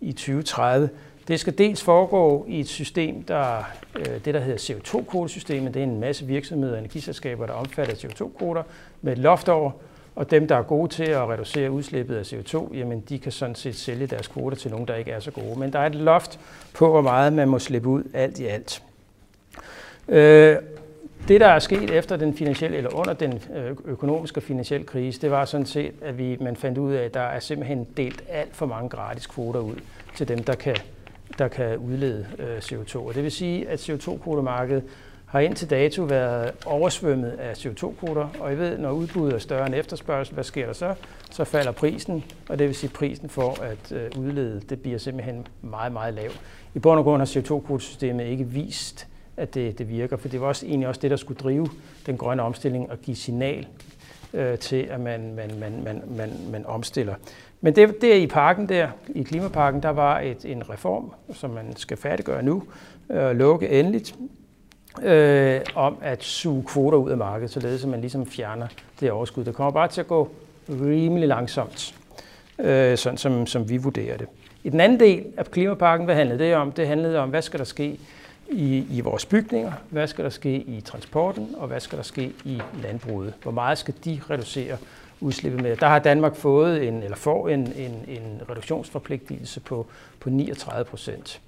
i 2030. Det skal dels foregå i et system, der øh, det der hedder CO2-kvotesystemet. Det er en masse virksomheder og energiselskaber, der omfatter CO2-kvoter med et loft over. Og dem, der er gode til at reducere udslippet af CO2, jamen de kan sådan set sælge deres kvoter til nogen, der ikke er så gode. Men der er et loft på, hvor meget man må slippe ud alt i alt. Øh, det, der er sket efter den finansielle, eller under den øh, økonomiske og finansielle krise, det var sådan set, at vi, man fandt ud af, at der er simpelthen delt alt for mange gratis kvoter ud til dem, der kan, der kan udlede øh, CO2. Og det vil sige, at CO2-kvotemarkedet har indtil dato været oversvømmet af CO2-kvoter, og I ved, når udbuddet er større end efterspørgsel, hvad sker der så? Så falder prisen, og det vil sige, at prisen for at øh, udlede, det bliver simpelthen meget, meget lav. I bund og grund har CO2-kvotesystemet ikke vist, at det, det virker. For det var også egentlig også det, der skulle drive den grønne omstilling og give signal øh, til, at man, man, man, man, man, man omstiller. Men det, det i parken der, i klimaparken, der var et, en reform, som man skal færdiggøre nu, øh, lukke endeligt, øh, om at suge kvoter ud af markedet, således at man ligesom fjerner det overskud. Det kommer bare til at gå rimelig langsomt, øh, sådan som, som vi vurderer det. I den anden del af klimaparken, hvad handlede det om? Det handlede om, hvad skal der ske i, i vores bygninger, hvad skal der ske i transporten, og hvad skal der ske i landbruget. Hvor meget skal de reducere udslippet med? Der har Danmark fået en, eller får en, en, en reduktionsforpligtelse på, på 39 procent.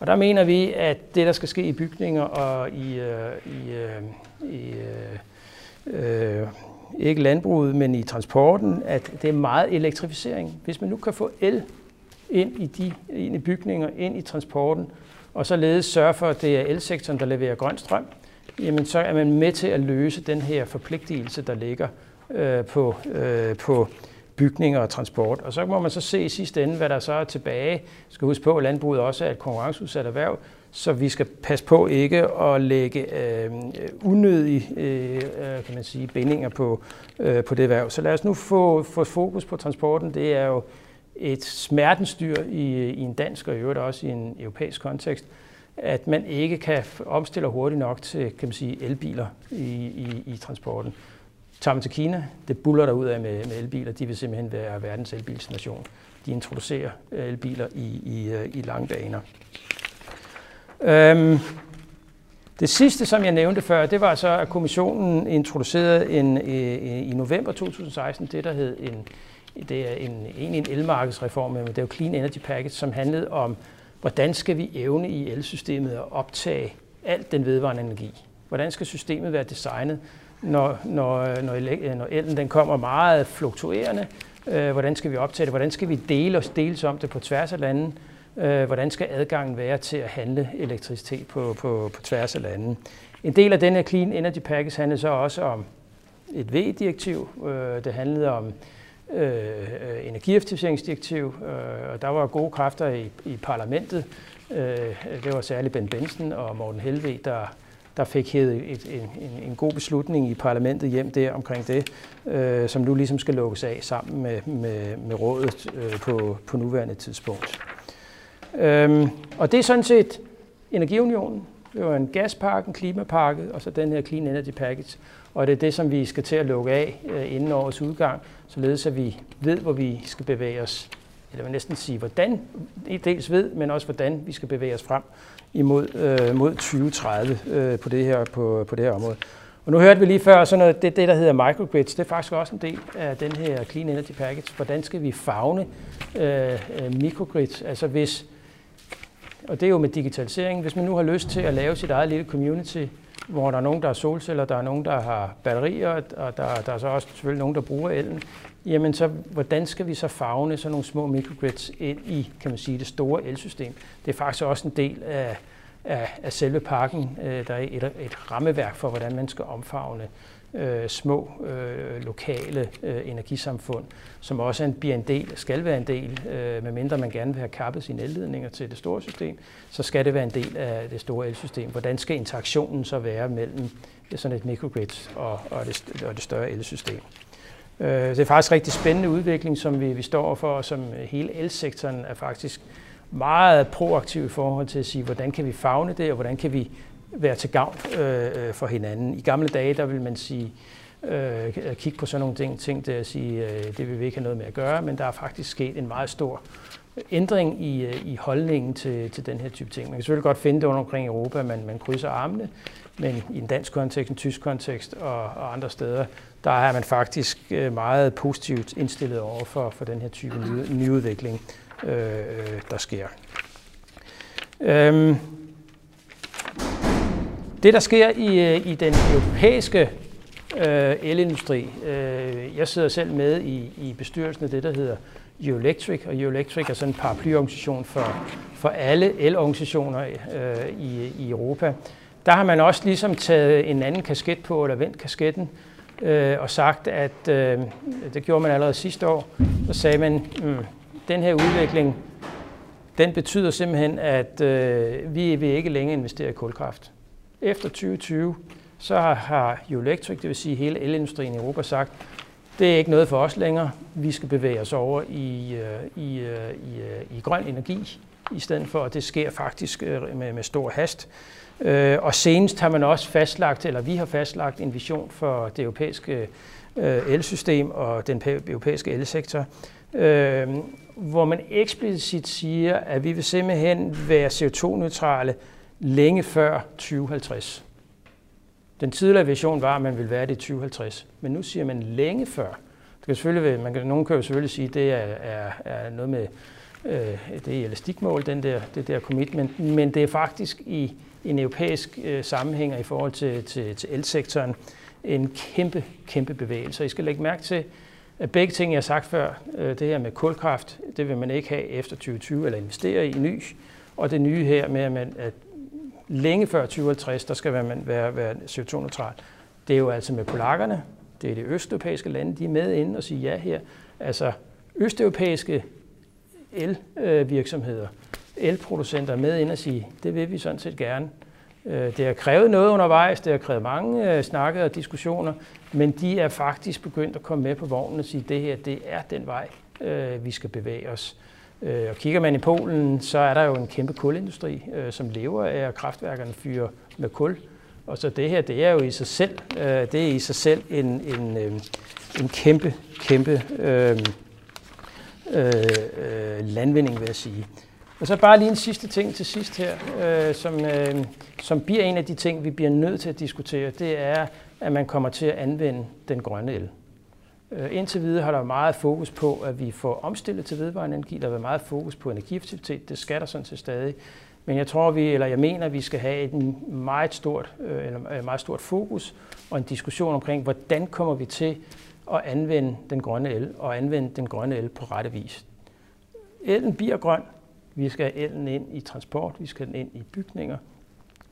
Og der mener vi, at det, der skal ske i bygninger og i, øh, i, øh, i øh, øh ikke landbruget, men i transporten, at det er meget elektrificering. Hvis man nu kan få el ind i, de, ind i bygninger, ind i transporten, og således sørge for, at det er elsektoren, der leverer grøn strøm, jamen så er man med til at løse den her forpligtelse, der ligger øh, på, øh, på bygninger og transport. Og så må man så se i sidste ende, hvad der så er tilbage. skal huske på, at landbruget også er et konkurrenceudsat erhverv, så vi skal passe på ikke at lægge øh, unødige øh, øh, kan man sige, bindinger på, øh, på det erhverv. Så lad os nu få, få fokus på transporten. Det er jo et smertenstyr i, i en dansk og i øvrigt også i en europæisk kontekst, at man ikke kan omstille hurtigt nok til kan man sige, elbiler i, i, i transporten. Tager man til Kina, det buller der ud af med, med elbiler, de vil simpelthen være verdens elbilsnation. De introducerer elbiler i, i, øh, i lange baner. Øhm, det sidste, som jeg nævnte før, det var så, at kommissionen introducerede en, øh, øh, i, november 2016 det, der hed en, det er en, egentlig en elmarkedsreform, men det er jo Clean Energy Package, som handlede om, hvordan skal vi evne i elsystemet at optage alt den vedvarende energi? Hvordan skal systemet være designet, når, når, når, når elen den kommer meget fluktuerende? Øh, hvordan skal vi optage det? Hvordan skal vi dele os deles om det på tværs af landene? Øh, hvordan skal adgangen være til at handle elektricitet på, på, på tværs af landene? En del af den her Clean Energy Package handlede så også om et V-direktiv. Øh, det handlede om øh, energieffektiviseringsdirektiv, øh, og der var gode kræfter i, i parlamentet. Øh, det var særligt Ben Benson og Morten Helve, der, der fik hævet et, en, en, en god beslutning i parlamentet hjem der omkring det, øh, som nu ligesom skal lukkes af sammen med, med, med rådet øh, på, på nuværende tidspunkt. Øhm, og det er sådan set Energiunionen. Det var en gaspakke, en klimapakke, og så den her Clean Energy Package. Og det er det, som vi skal til at lukke af øh, inden årets udgang, således at vi ved, hvor vi skal bevæge os. Eller vil næsten sige, hvordan, dels ved, men også hvordan vi skal bevæge os frem imod øh, mod 2030 øh, på, det her, på, på det her område. Og nu hørte vi lige før, sådan noget, det, det der hedder microgrids, det er faktisk også en del af den her Clean Energy Package. Hvordan skal vi fagne øh, øh microgrids? Altså hvis, og det er jo med digitalisering. Hvis man nu har lyst til at lave sit eget lille community, hvor der er nogen, der har solceller, der er nogen, der har batterier, og der, der er så også selvfølgelig nogen, der bruger elen, jamen så hvordan skal vi så fagne sådan nogle små microgrids ind i, kan man sige, det store elsystem? Det er faktisk også en del af, af, af selve pakken. Øh, der er et, et rammeværk for, hvordan man skal omfavne øh, små øh, lokale øh, energisamfund, som også en, bliver en del, skal være en del, øh, medmindre man gerne vil have kappet sine elledninger til det store system, så skal det være en del af det store elsystem. Hvordan skal interaktionen så være mellem sådan et microgrid og, og, det, og det større elsystem? Øh, det er faktisk en rigtig spændende udvikling, som vi, vi står for, og som hele elsektoren er faktisk meget proaktiv i forhold til at sige, hvordan kan vi fagne det, og hvordan kan vi være til gavn øh, øh, for hinanden. I gamle dage, der vil man sige, øh, kigge på sådan nogle ting, ting der at sige, øh, det vil vi ikke have noget med at gøre, men der er faktisk sket en meget stor ændring i, øh, i holdningen til, til den her type ting. Man kan selvfølgelig godt finde det rundt omkring i Europa, man, man krydser armene, men i en dansk kontekst, en tysk kontekst og, og andre steder, der er man faktisk øh, meget positivt indstillet over for, for den her type ny, nyudvikling, øh, øh, der sker. Øhm, det, der sker i, øh, i den europæiske øh, elindustri, øh, jeg sidder selv med i, i bestyrelsen af det, der hedder Euelectric, og Euelectric er sådan en paraplyorganisation for, for alle elorganisationer øh, i, i Europa. Der har man også ligesom taget en anden kasket på, eller vendt kasketten, øh, og sagt, at øh, det gjorde man allerede sidste år, så sagde man, mm, den her udvikling, den betyder simpelthen, at øh, vi vil ikke længere investere i kulkraft efter 2020, så har Electric, det vil sige hele elindustrien i Europa, sagt, det er ikke noget for os længere. Vi skal bevæge os over i, øh, i, øh, i, øh, i grøn energi, i stedet for, at det sker faktisk med, med stor hast. Og senest har man også fastlagt, eller vi har fastlagt en vision for det europæiske elsystem og den europæiske elsektor, hvor man eksplicit siger, at vi vil simpelthen være CO2-neutrale længe før 2050. Den tidligere vision var, at man ville være det i 2050, men nu siger man længe før. Det kan selvfølgelig, man kan, nogen kan jo selvfølgelig sige, at det er, er, er noget med øh, det er elastikmål, den der, det der commitment, men det er faktisk i en europæisk øh, sammenhæng i forhold til, til, til elsektoren en kæmpe, kæmpe bevægelse. I skal lægge mærke til, at begge ting, jeg har sagt før, øh, det her med kulkraft, det vil man ikke have efter 2020 eller investere i ny. Og det nye her med, at, man, at længe før 2050, der skal man være, være CO2-neutral. Det er jo altså med polakkerne, det er de østeuropæiske lande, de er med ind og siger ja her. Altså østeuropæiske elvirksomheder, elproducenter er med ind og sige, det vil vi sådan set gerne. Øh, det har krævet noget undervejs, det har krævet mange øh, snakke og diskussioner, men de er faktisk begyndt at komme med på vognen og sige, det her det er den vej, øh, vi skal bevæge os. Øh, og kigger man i Polen, så er der jo en kæmpe kulindustri, øh, som lever af, at kraftværkerne fyrer med kul. Og så det her, det er jo i sig selv, øh, det er i sig selv en, en, en kæmpe, kæmpe øh, øh, landvinding, vil jeg sige. Og så bare lige en sidste ting til sidst her, øh, som, øh, som bliver en af de ting, vi bliver nødt til at diskutere, det er, at man kommer til at anvende den grønne el. Øh, indtil videre har der været meget fokus på, at vi får omstillet til vedvarende energi. Der har været meget fokus på energieffektivitet. Det skal der sådan til stadig. Men jeg tror, vi, eller jeg mener, at vi skal have et meget stort, øh, eller øh, meget stort fokus og en diskussion omkring, hvordan kommer vi til at anvende den grønne el, og anvende den grønne el på rette vis. Elen bliver grøn, vi skal have elen ind i transport, vi skal have den ind i bygninger.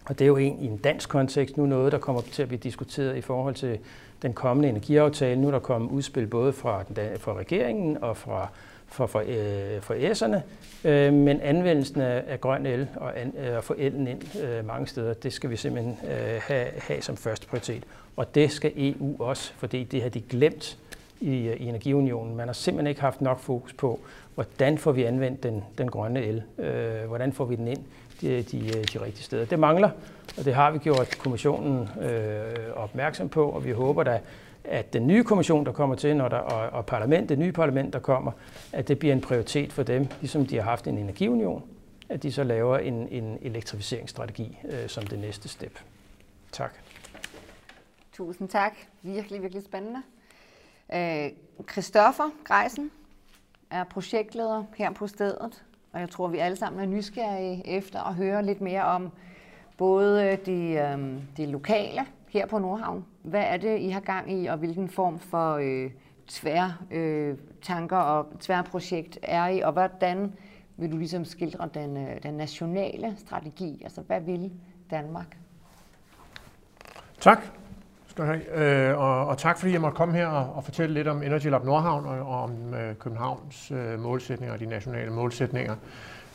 Og det er jo en, i en dansk kontekst nu noget, der kommer til at blive diskuteret i forhold til den kommende energiaftale. Nu er der kommet udspil både fra, den, fra regeringen og fra, fra, fra, øh, fra S'erne, øh, men anvendelsen af, af grøn el og an, øh, at få elen ind øh, mange steder, det skal vi simpelthen øh, have, have som første prioritet. Og det skal EU også, fordi det har de glemt i, øh, i Energiunionen. Man har simpelthen ikke haft nok fokus på, hvordan får vi anvendt den, den grønne el? Øh, hvordan får vi den ind Øh, de, øh, de, rigtige steder? Det mangler, og det har vi gjort kommissionen øh, opmærksom på, og vi håber da, at den nye kommission, der kommer til, når der, og, og parlament, det nye parlament, der kommer, at det bliver en prioritet for dem, ligesom de har haft en energiunion, at de så laver en, en elektrificeringsstrategi øh, som det næste step. Tak. Tusind tak. Virkelig, virkelig spændende. Øh, Christoffer Greisen er projektleder her på stedet, og jeg tror, vi alle sammen er nysgerrige efter at høre lidt mere om både øh, de, øh, de lokale her på Nordhavn. Hvad er det, I har gang i, og hvilken form for øh, tvær øh, tanker og tværprojekt er I, og hvordan vil du ligesom skildre den, øh, den nationale strategi? Altså, hvad vil Danmark? Tak skal du have. Øh, og, og tak fordi jeg måtte komme her og, og fortælle lidt om Energy Lab Nordhavn og, og om øh, Københavns øh, målsætninger og de nationale målsætninger.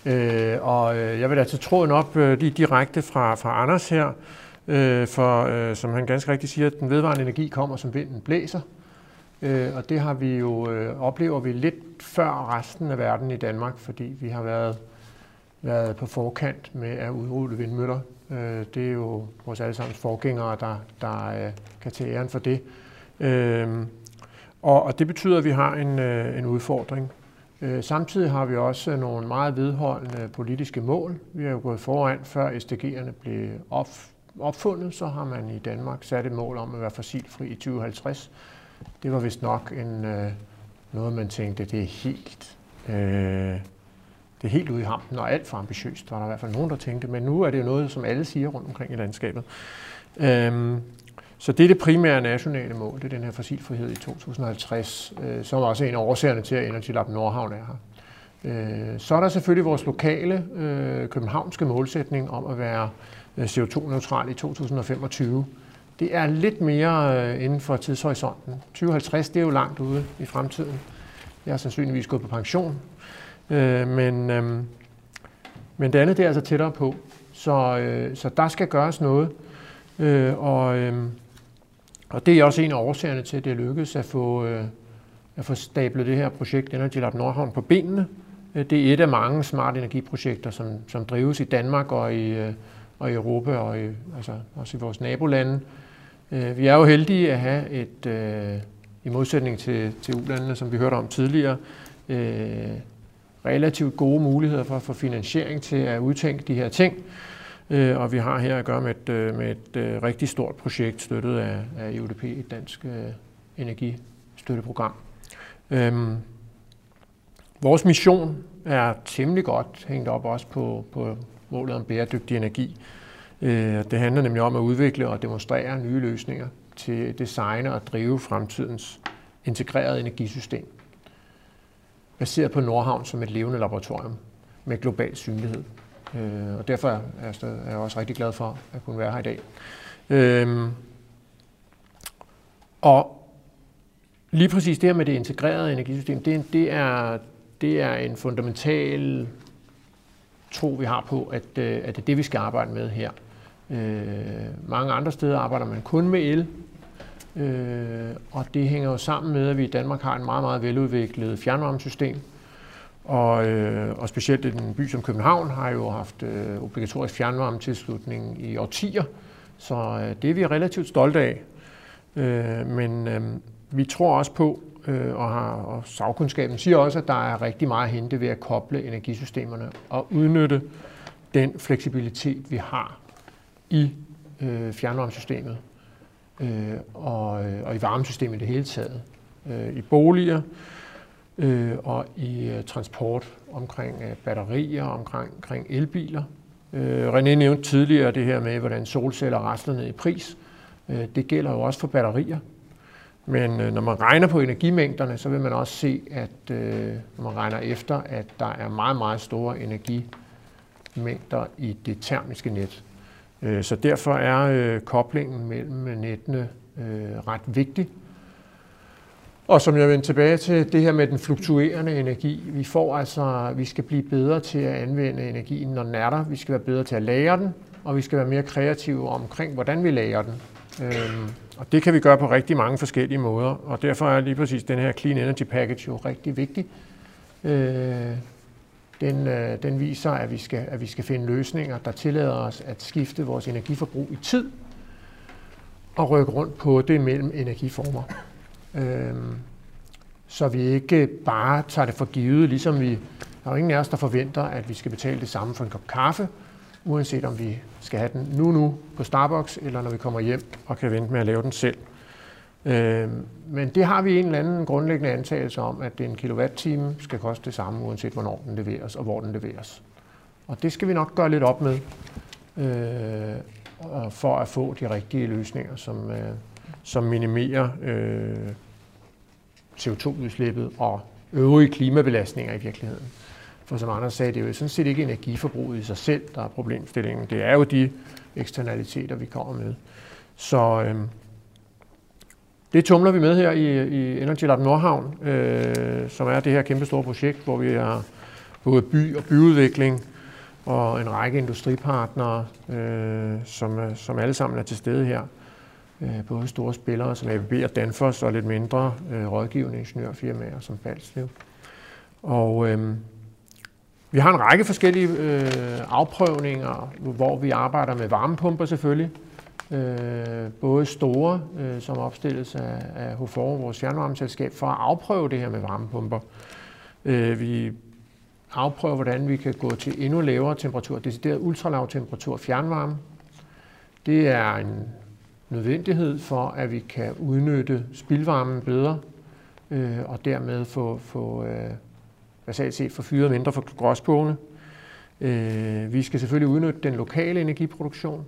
Øh, og øh, jeg vil altså tråden op øh, lige direkte fra, fra Anders her, øh, for øh, som han ganske rigtigt siger, at den vedvarende energi kommer som vinden blæser. Øh, og det har vi jo øh, oplever vi lidt før resten af verden i Danmark, fordi vi har været været på forkant med at udrulle vindmøller. Øh, det er jo vores allesammens forgængere, der, der øh, kan tage æren for det. Øh, og, og det betyder, at vi har en, øh, en udfordring. Øh, samtidig har vi også nogle meget vedholdende politiske mål. Vi har jo gået foran, før SDG'erne blev op, opfundet, så har man i Danmark sat et mål om at være fossilfri i 2050. Det var vist nok en, øh, noget, man tænkte, det er helt øh, det er helt ude i hampen og alt for ambitiøst, var der i hvert fald nogen, der tænkte. Men nu er det jo noget, som alle siger rundt omkring i landskabet. Øhm, så det er det primære nationale mål, det er den her fossilfrihed i 2050, øh, som også er en af årsagerne til, at Energy Lab Nordhavn er her. Øh, så er der selvfølgelig vores lokale øh, københavnske målsætning om at være øh, CO2-neutral i 2025. Det er lidt mere øh, inden for tidshorisonten. 2050 det er jo langt ude i fremtiden. Jeg er sandsynligvis gået på pension Øh, men, øh, men det andet det er altså tættere på. Så, øh, så der skal gøres noget. Øh, og, øh, og det er også en af årsagerne til, at det lykkedes at få, øh, at få stablet det her projekt Energy Lab Nordhavn på benene. Øh, det er et af mange smart energiprojekter, som, som drives i Danmark og i, øh, og i Europa og i, altså også i vores nabolande. Øh, vi er jo heldige at have et, øh, i modsætning til, til ulandene, som vi hørte om tidligere, øh, relativt gode muligheder for at få finansiering til at udtænke de her ting. Øh, og vi har her at gøre med et, øh, med et øh, rigtig stort projekt støttet af, af EUDP, et dansk energistøtteprogram. Øhm, vores mission er temmelig godt hængt op også på, på målet om bæredygtig energi. Øh, det handler nemlig om at udvikle og demonstrere nye løsninger til at designe og drive fremtidens integrerede energisystem, baseret på Nordhavn som et levende laboratorium med global synlighed. Øh, og derfor er jeg også rigtig glad for at kunne være her i dag. Øh, og lige præcis det her med det integrerede energisystem, det, det, er, det er en fundamental tro, vi har på, at, øh, at det er det, vi skal arbejde med her. Øh, mange andre steder arbejder man kun med el, øh, og det hænger jo sammen med, at vi i Danmark har en meget, meget veludviklet fjernvarmesystem, og, øh, og specielt en by som København har jo haft øh, obligatorisk fjernvarmetilslutning i årtier, så øh, det er vi relativt stolte af. Øh, men øh, vi tror også på, øh, og, har, og sagkundskaben siger også, at der er rigtig meget at hente ved at koble energisystemerne og udnytte den fleksibilitet, vi har i øh, fjernvarmesystemet øh, og, øh, og i varmesystemet i det hele taget. Øh, I boliger øh, og i øh, transport omkring øh, batterier, omkring, omkring elbiler. Øh, René nævnte tidligere det her med, hvordan solceller rasler ned i pris. Øh, det gælder jo også for batterier. Men øh, når man regner på energimængderne, så vil man også se, at øh, når man regner efter, at der er meget, meget store energimængder i det termiske net. Øh, så derfor er øh, koblingen mellem nettene øh, ret vigtig. Og som jeg vender tilbage til, det her med den fluktuerende energi. Vi får altså, vi skal blive bedre til at anvende energien, når den er der. Vi skal være bedre til at lære den, og vi skal være mere kreative omkring, hvordan vi lærer den. Øhm, og det kan vi gøre på rigtig mange forskellige måder, og derfor er lige præcis den her Clean Energy Package jo rigtig vigtig. Øh, den, øh, den viser, at vi, skal, at vi skal finde løsninger, der tillader os at skifte vores energiforbrug i tid og rykke rundt på det mellem energiformer. Øh, så vi ikke bare tager det for givet, ligesom vi, der er jo ingen af os, der forventer, at vi skal betale det samme for en kop kaffe, uanset om vi skal have den nu nu på Starbucks, eller når vi kommer hjem og kan vente med at lave den selv. Øh, men det har vi en eller anden grundlæggende antagelse om, at en kilowatt-time skal koste det samme, uanset hvornår den leveres og hvor den leveres. Og det skal vi nok gøre lidt op med, øh, for at få de rigtige løsninger, som, øh, som minimerer øh, CO2-udslippet og øvrige klimabelastninger i virkeligheden. For som Anders sagde, det er jo sådan set ikke energiforbruget i sig selv, der er problemstillingen. Det er jo de eksternaliteter, vi kommer med. Så øh, det tumler vi med her i, i Energy Lab Nordhavn, øh, som er det her kæmpe store projekt, hvor vi har både by og byudvikling og en række industripartnere, øh, som, øh, som alle sammen er til stede her. Øh, både store spillere som ABB og Danfoss og lidt mindre øh, rådgivende ingeniørfirmaer som Balslev. Og øh, vi har en række forskellige øh, afprøvninger, hvor vi arbejder med varmepumper selvfølgelig. Øh, både store, øh, som opstilles af, af HFOR, vores fjernvarmeselskab, for at afprøve det her med varmepumper. Øh, vi afprøver, hvordan vi kan gå til endnu lavere temperatur, decideret ultralav temperatur fjernvarme. Det er en nødvendighed for, at vi kan udnytte spildvarmen bedre, øh, og dermed få, få øh, basalt set få fyret mindre for gråspåne. Øh, vi skal selvfølgelig udnytte den lokale energiproduktion.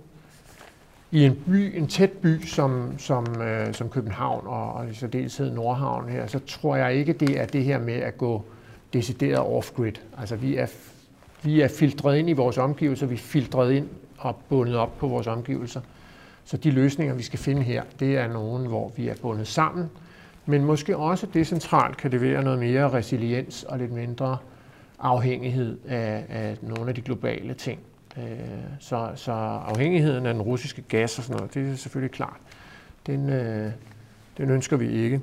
I en by, en tæt by som, som, øh, som København og, og i særdeleshed Nordhavn her, så tror jeg ikke, det er det her med at gå decideret off-grid. Altså vi er, vi er filtreret ind i vores omgivelser, vi er filtreret ind og bundet op på vores omgivelser. Så de løsninger, vi skal finde her, det er nogen, hvor vi er bundet sammen, men måske også decentralt kan det være noget mere resiliens og lidt mindre afhængighed af, af nogle af de globale ting. Øh, så, så afhængigheden af den russiske gas og sådan noget, det er selvfølgelig klart. Den, øh, den ønsker vi ikke.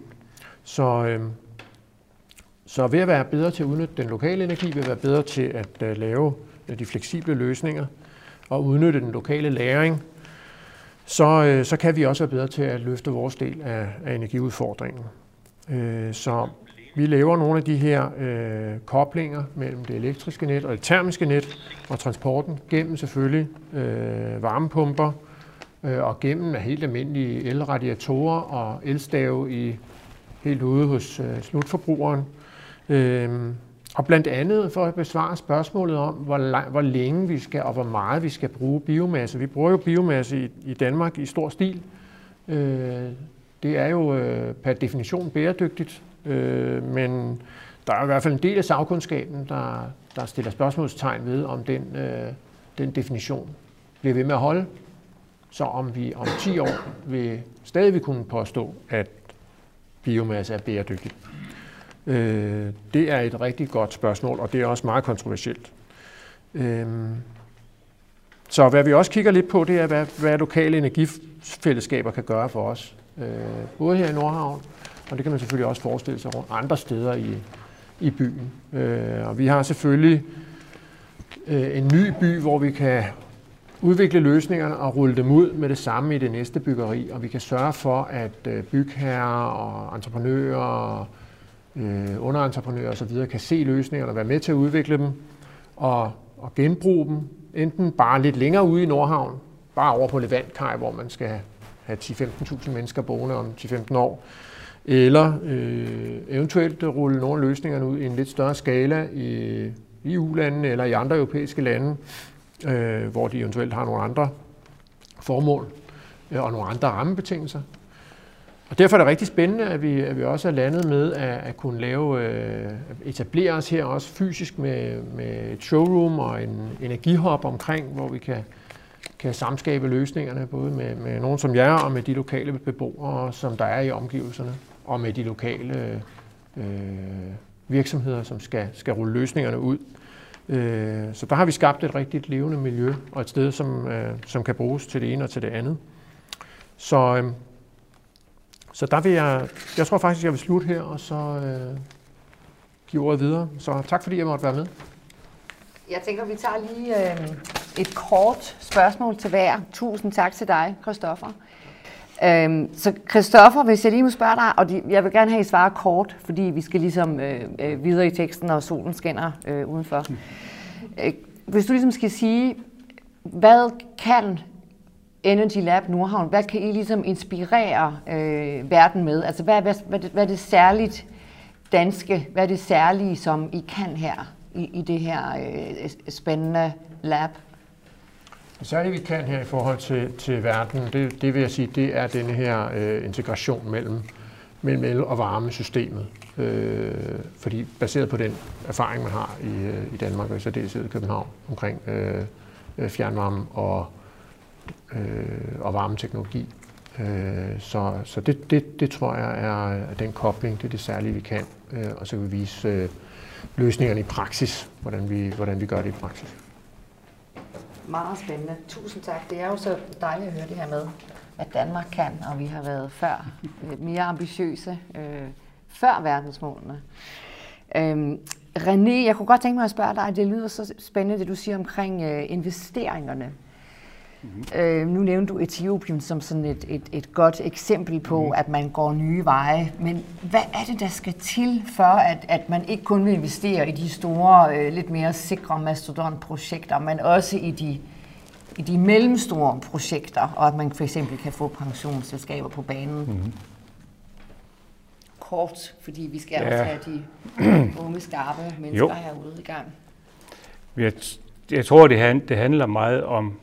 Så, øh, så ved at være bedre til at udnytte den lokale energi, ved at være bedre til at øh, lave øh, de fleksible løsninger og udnytte den lokale læring, så, øh, så kan vi også være bedre til at løfte vores del af, af energiudfordringen. Øh, så vi laver nogle af de her øh, koblinger mellem det elektriske net og det termiske net og transporten gennem selvfølgelig øh, varmepumper øh, og gennem helt almindelige elradiatorer og elstave i helt ude hos øh, slutforbrugeren. Øh, Og blandt andet for at besvare spørgsmålet om, hvor, lang, hvor længe vi skal og hvor meget vi skal bruge biomasse. Vi bruger jo biomasse i, i Danmark i stor stil. Øh, det er jo øh, per definition bæredygtigt, øh, men der er i hvert fald en del af sagkundskaben, der, der stiller spørgsmålstegn ved, om den, øh, den definition bliver ved med at holde. Så om vi om 10 år vil stadig vil kunne påstå, at biomasse er bæredygtigt. Øh, det er et rigtig godt spørgsmål, og det er også meget kontroversielt. Øh, så hvad vi også kigger lidt på, det er, hvad, hvad lokale energifællesskaber kan gøre for os. Øh, både her i Nordhavn, og det kan man selvfølgelig også forestille sig rundt andre steder i, i byen. Øh, og vi har selvfølgelig øh, en ny by, hvor vi kan udvikle løsningerne og rulle dem ud med det samme i det næste byggeri, og vi kan sørge for, at øh, bygherrer og entreprenører øh, underentreprenører osv. kan se løsningerne og være med til at udvikle dem og, og genbruge dem, enten bare lidt længere ude i Nordhavn, bare over på Levantkaj, hvor man skal have 10-15.000 mennesker boende om 10-15 år, eller øh, eventuelt rulle nogle af løsningerne ud i en lidt større skala i, i EU-landene eller i andre europæiske lande, øh, hvor de eventuelt har nogle andre formål øh, og nogle andre rammebetingelser. Og derfor er det rigtig spændende, at vi, at vi også er landet med at, at kunne lave, øh, etablere os her også fysisk med, med et showroom og en energihop omkring, hvor vi kan, kan samskabe løsningerne, både med, med nogen som jer og med de lokale beboere, som der er i omgivelserne, og med de lokale øh, virksomheder, som skal, skal rulle løsningerne ud. Øh, så der har vi skabt et rigtigt levende miljø, og et sted, som, øh, som kan bruges til det ene og til det andet. Så øh, så der vil jeg, jeg tror faktisk, jeg vil slutte her, og så øh, give ordet videre. Så tak fordi jeg måtte være med. Jeg tænker, vi tager lige øh, et kort spørgsmål til hver. Tusind tak til dig, Christoffer. Øhm, så Christoffer, hvis jeg lige må spørge dig, og de, jeg vil gerne have, at I svarer kort, fordi vi skal ligesom øh, øh, videre i teksten, og solen skinner øh, udenfor. Øh, hvis du ligesom skal sige, hvad kan Energy Lab Nordhavn, hvad kan I ligesom inspirere øh, verden med? Altså hvad, hvad, hvad, hvad er det særligt danske, hvad er det særlige, som I kan her i, i det her øh, spændende lab? Det vi kan her i forhold til, til verden, det, det vil jeg sige, det er denne her øh, integration mellem, mellem el- og varmesystemet. Øh, fordi baseret på den erfaring, man har i, øh, i Danmark og i særdeleshed i København omkring øh, øh fjernvarme og øh, og varmeteknologi. Øh, så så det, det, det tror jeg er den kobling, det er det særlige, vi kan, øh, og så kan vi vise øh, løsningerne i praksis, hvordan vi, hvordan vi gør det i praksis. Meget spændende. Tusind tak. Det er jo så dejligt at høre det her med, hvad Danmark kan, og vi har været før øh, mere ambitiøse øh, før verdensmålene. Øhm, René, jeg kunne godt tænke mig at spørge dig, det lyder så spændende, det du siger omkring øh, investeringerne. Mm-hmm. Øh, nu nævnte du Etiopien som sådan et, et, et godt eksempel på, mm-hmm. at man går nye veje. Men hvad er det, der skal til for, at, at man ikke kun vil investere i de store, øh, lidt mere sikre mastodontprojekter, men også i de, i de mellemstore projekter, og at man for eksempel kan få pensionsselskaber på banen? Mm-hmm. Kort, fordi vi skal ja. også have de unge, skarpe mennesker jo. herude i gang. Jeg, jeg tror, det, det handler meget om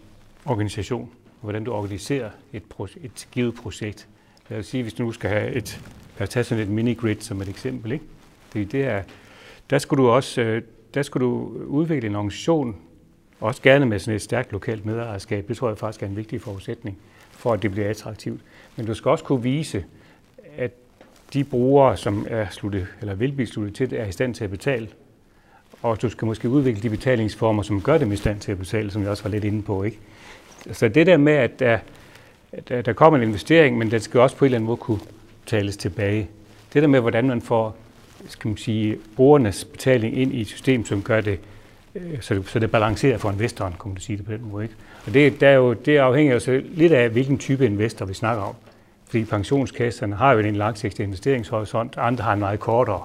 organisation, og hvordan du organiserer et, et givet projekt. Lad os sige, hvis du nu skal have et, lad os tage sådan et mini-grid som et eksempel, ikke? Det, det er, der skulle du også øh, der skulle du udvikle en organisation, også gerne med sådan et stærkt lokalt medejerskab. Det tror jeg faktisk er en vigtig forudsætning for, at det bliver attraktivt. Men du skal også kunne vise, at de brugere, som er sluttet, eller vil blive sluttet til er i stand til at betale. Og du skal måske udvikle de betalingsformer, som gør dem i stand til at betale, som jeg også var lidt inde på. Ikke? Så det der med, at der, der, der kommer en investering, men den skal også på en eller anden måde kunne tales tilbage. Det der med, hvordan man får skal man sige, brugernes betaling ind i et system, som gør det, øh, så det, så det balancerer for investoren, kan man sige det på den måde. Ikke? Og det, der er jo, det afhænger jo så lidt af, hvilken type investor vi snakker om. Fordi pensionskasserne har jo en langsigtet investeringshorisont, andre har en meget kortere.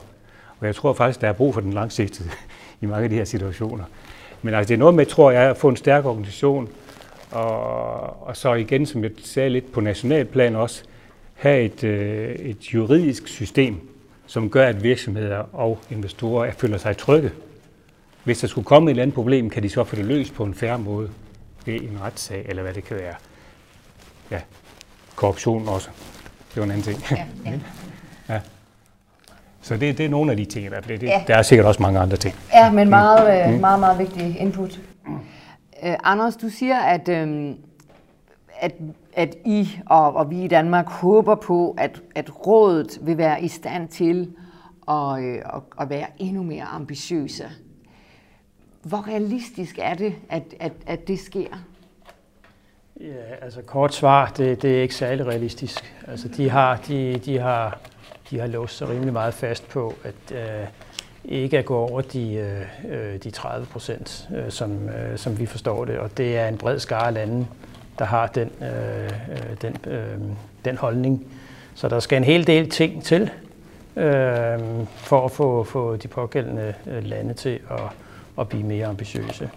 Og jeg tror faktisk, der er brug for den langsigtede i mange af de her situationer. Men altså, det er noget med, tror jeg, at få en stærk organisation, og, og så igen, som jeg sagde lidt på nationalplan også, have et, øh, et juridisk system, som gør, at virksomheder og investorer føler sig trygge. Hvis der skulle komme et eller andet problem, kan de så få det løst på en færre måde ved en retssag, eller hvad det kan være. Ja, korruption også. Det var en anden ting. Ja, ja. ja. Så det, det er nogle af de ting, der det, det, ja. Der er sikkert også mange andre ting. Ja, men meget, mm. meget, meget vigtig input. Øh, Anders, du siger, at, um, at, at I og, og vi i Danmark håber på, at, at rådet vil være i stand til at, øh, at, at være endnu mere ambitiøse. Hvor realistisk er det, at, at, at det sker? Ja, altså kort svar, det, det er ikke særlig realistisk. Altså de har, de, de har, de har låst sig rimelig meget fast på, at øh, ikke at gå over de, øh, øh de 30 procent, øh, som, øh, som vi forstår det. Og det er en bred skare af lande, der har den, øh, øh den, øh, den holdning. Så der skal en hel del ting til øh, for at få, få de pågældende øh, lande til at at blive mere ambitiøse.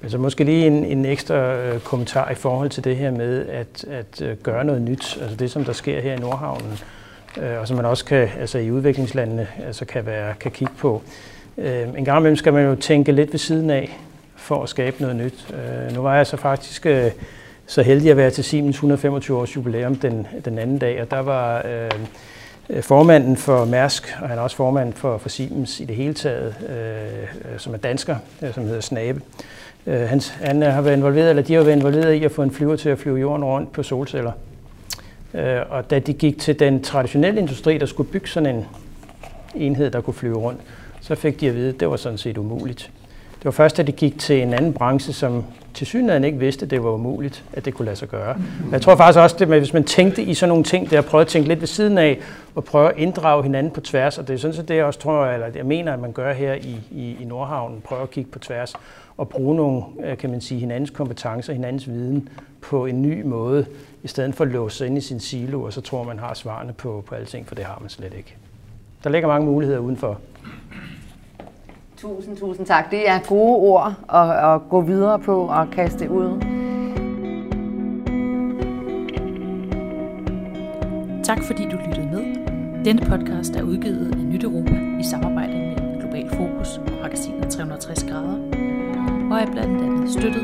Men så måske lige en, en ekstra kommentar i forhold til det her med at, at gøre noget nyt. Altså det, som der sker her i Nordhavnen, øh, Øh, og som man også kan, altså i udviklingslandene altså kan, være, kan kigge på. Øh, en gang imellem skal man jo tænke lidt ved siden af for at skabe noget nyt. Øh, nu var jeg så faktisk så heldig at være til Siemens 125 års jubilæum den, den anden dag, og der var Øh, formanden for Mærsk, og han er også formand for, for Siemens i det hele taget, øh, som er dansker, øh, som hedder Snabe. Øh, han, han har været involveret, eller de har været involveret i at få en flyver til at flyve jorden rundt på solceller. Øh, og da de gik til den traditionelle industri, der skulle bygge sådan en enhed, der kunne flyve rundt, så fik de at vide, at det var sådan set umuligt. Det var først, da de gik til en anden branche, som til synligheden ikke vidste, at det var umuligt, at det kunne lade sig gøre. Men Jeg tror faktisk også, at hvis man tænkte i sådan nogle ting, der prøve at tænke lidt ved siden af, og prøve at inddrage hinanden på tværs, og det er sådan set det, jeg også tror, eller jeg mener, at man gør her i, i, i Nordhavnen, prøve at kigge på tværs, og bruge nogle, øh, kan man sige, hinandens kompetencer, hinandens viden på en ny måde, i stedet for at låse sig ind i sin silo, og så tror man har svarene på, på alting, for det har man slet ikke. Der ligger mange muligheder udenfor. Tusind, tusind tak. Det er gode ord at, at gå videre på og kaste ud. Tak fordi du lyttede med. Denne podcast er udgivet af Nyt Europa i samarbejde med Global Fokus og magasinet 360 grader, og er blandt andet støttet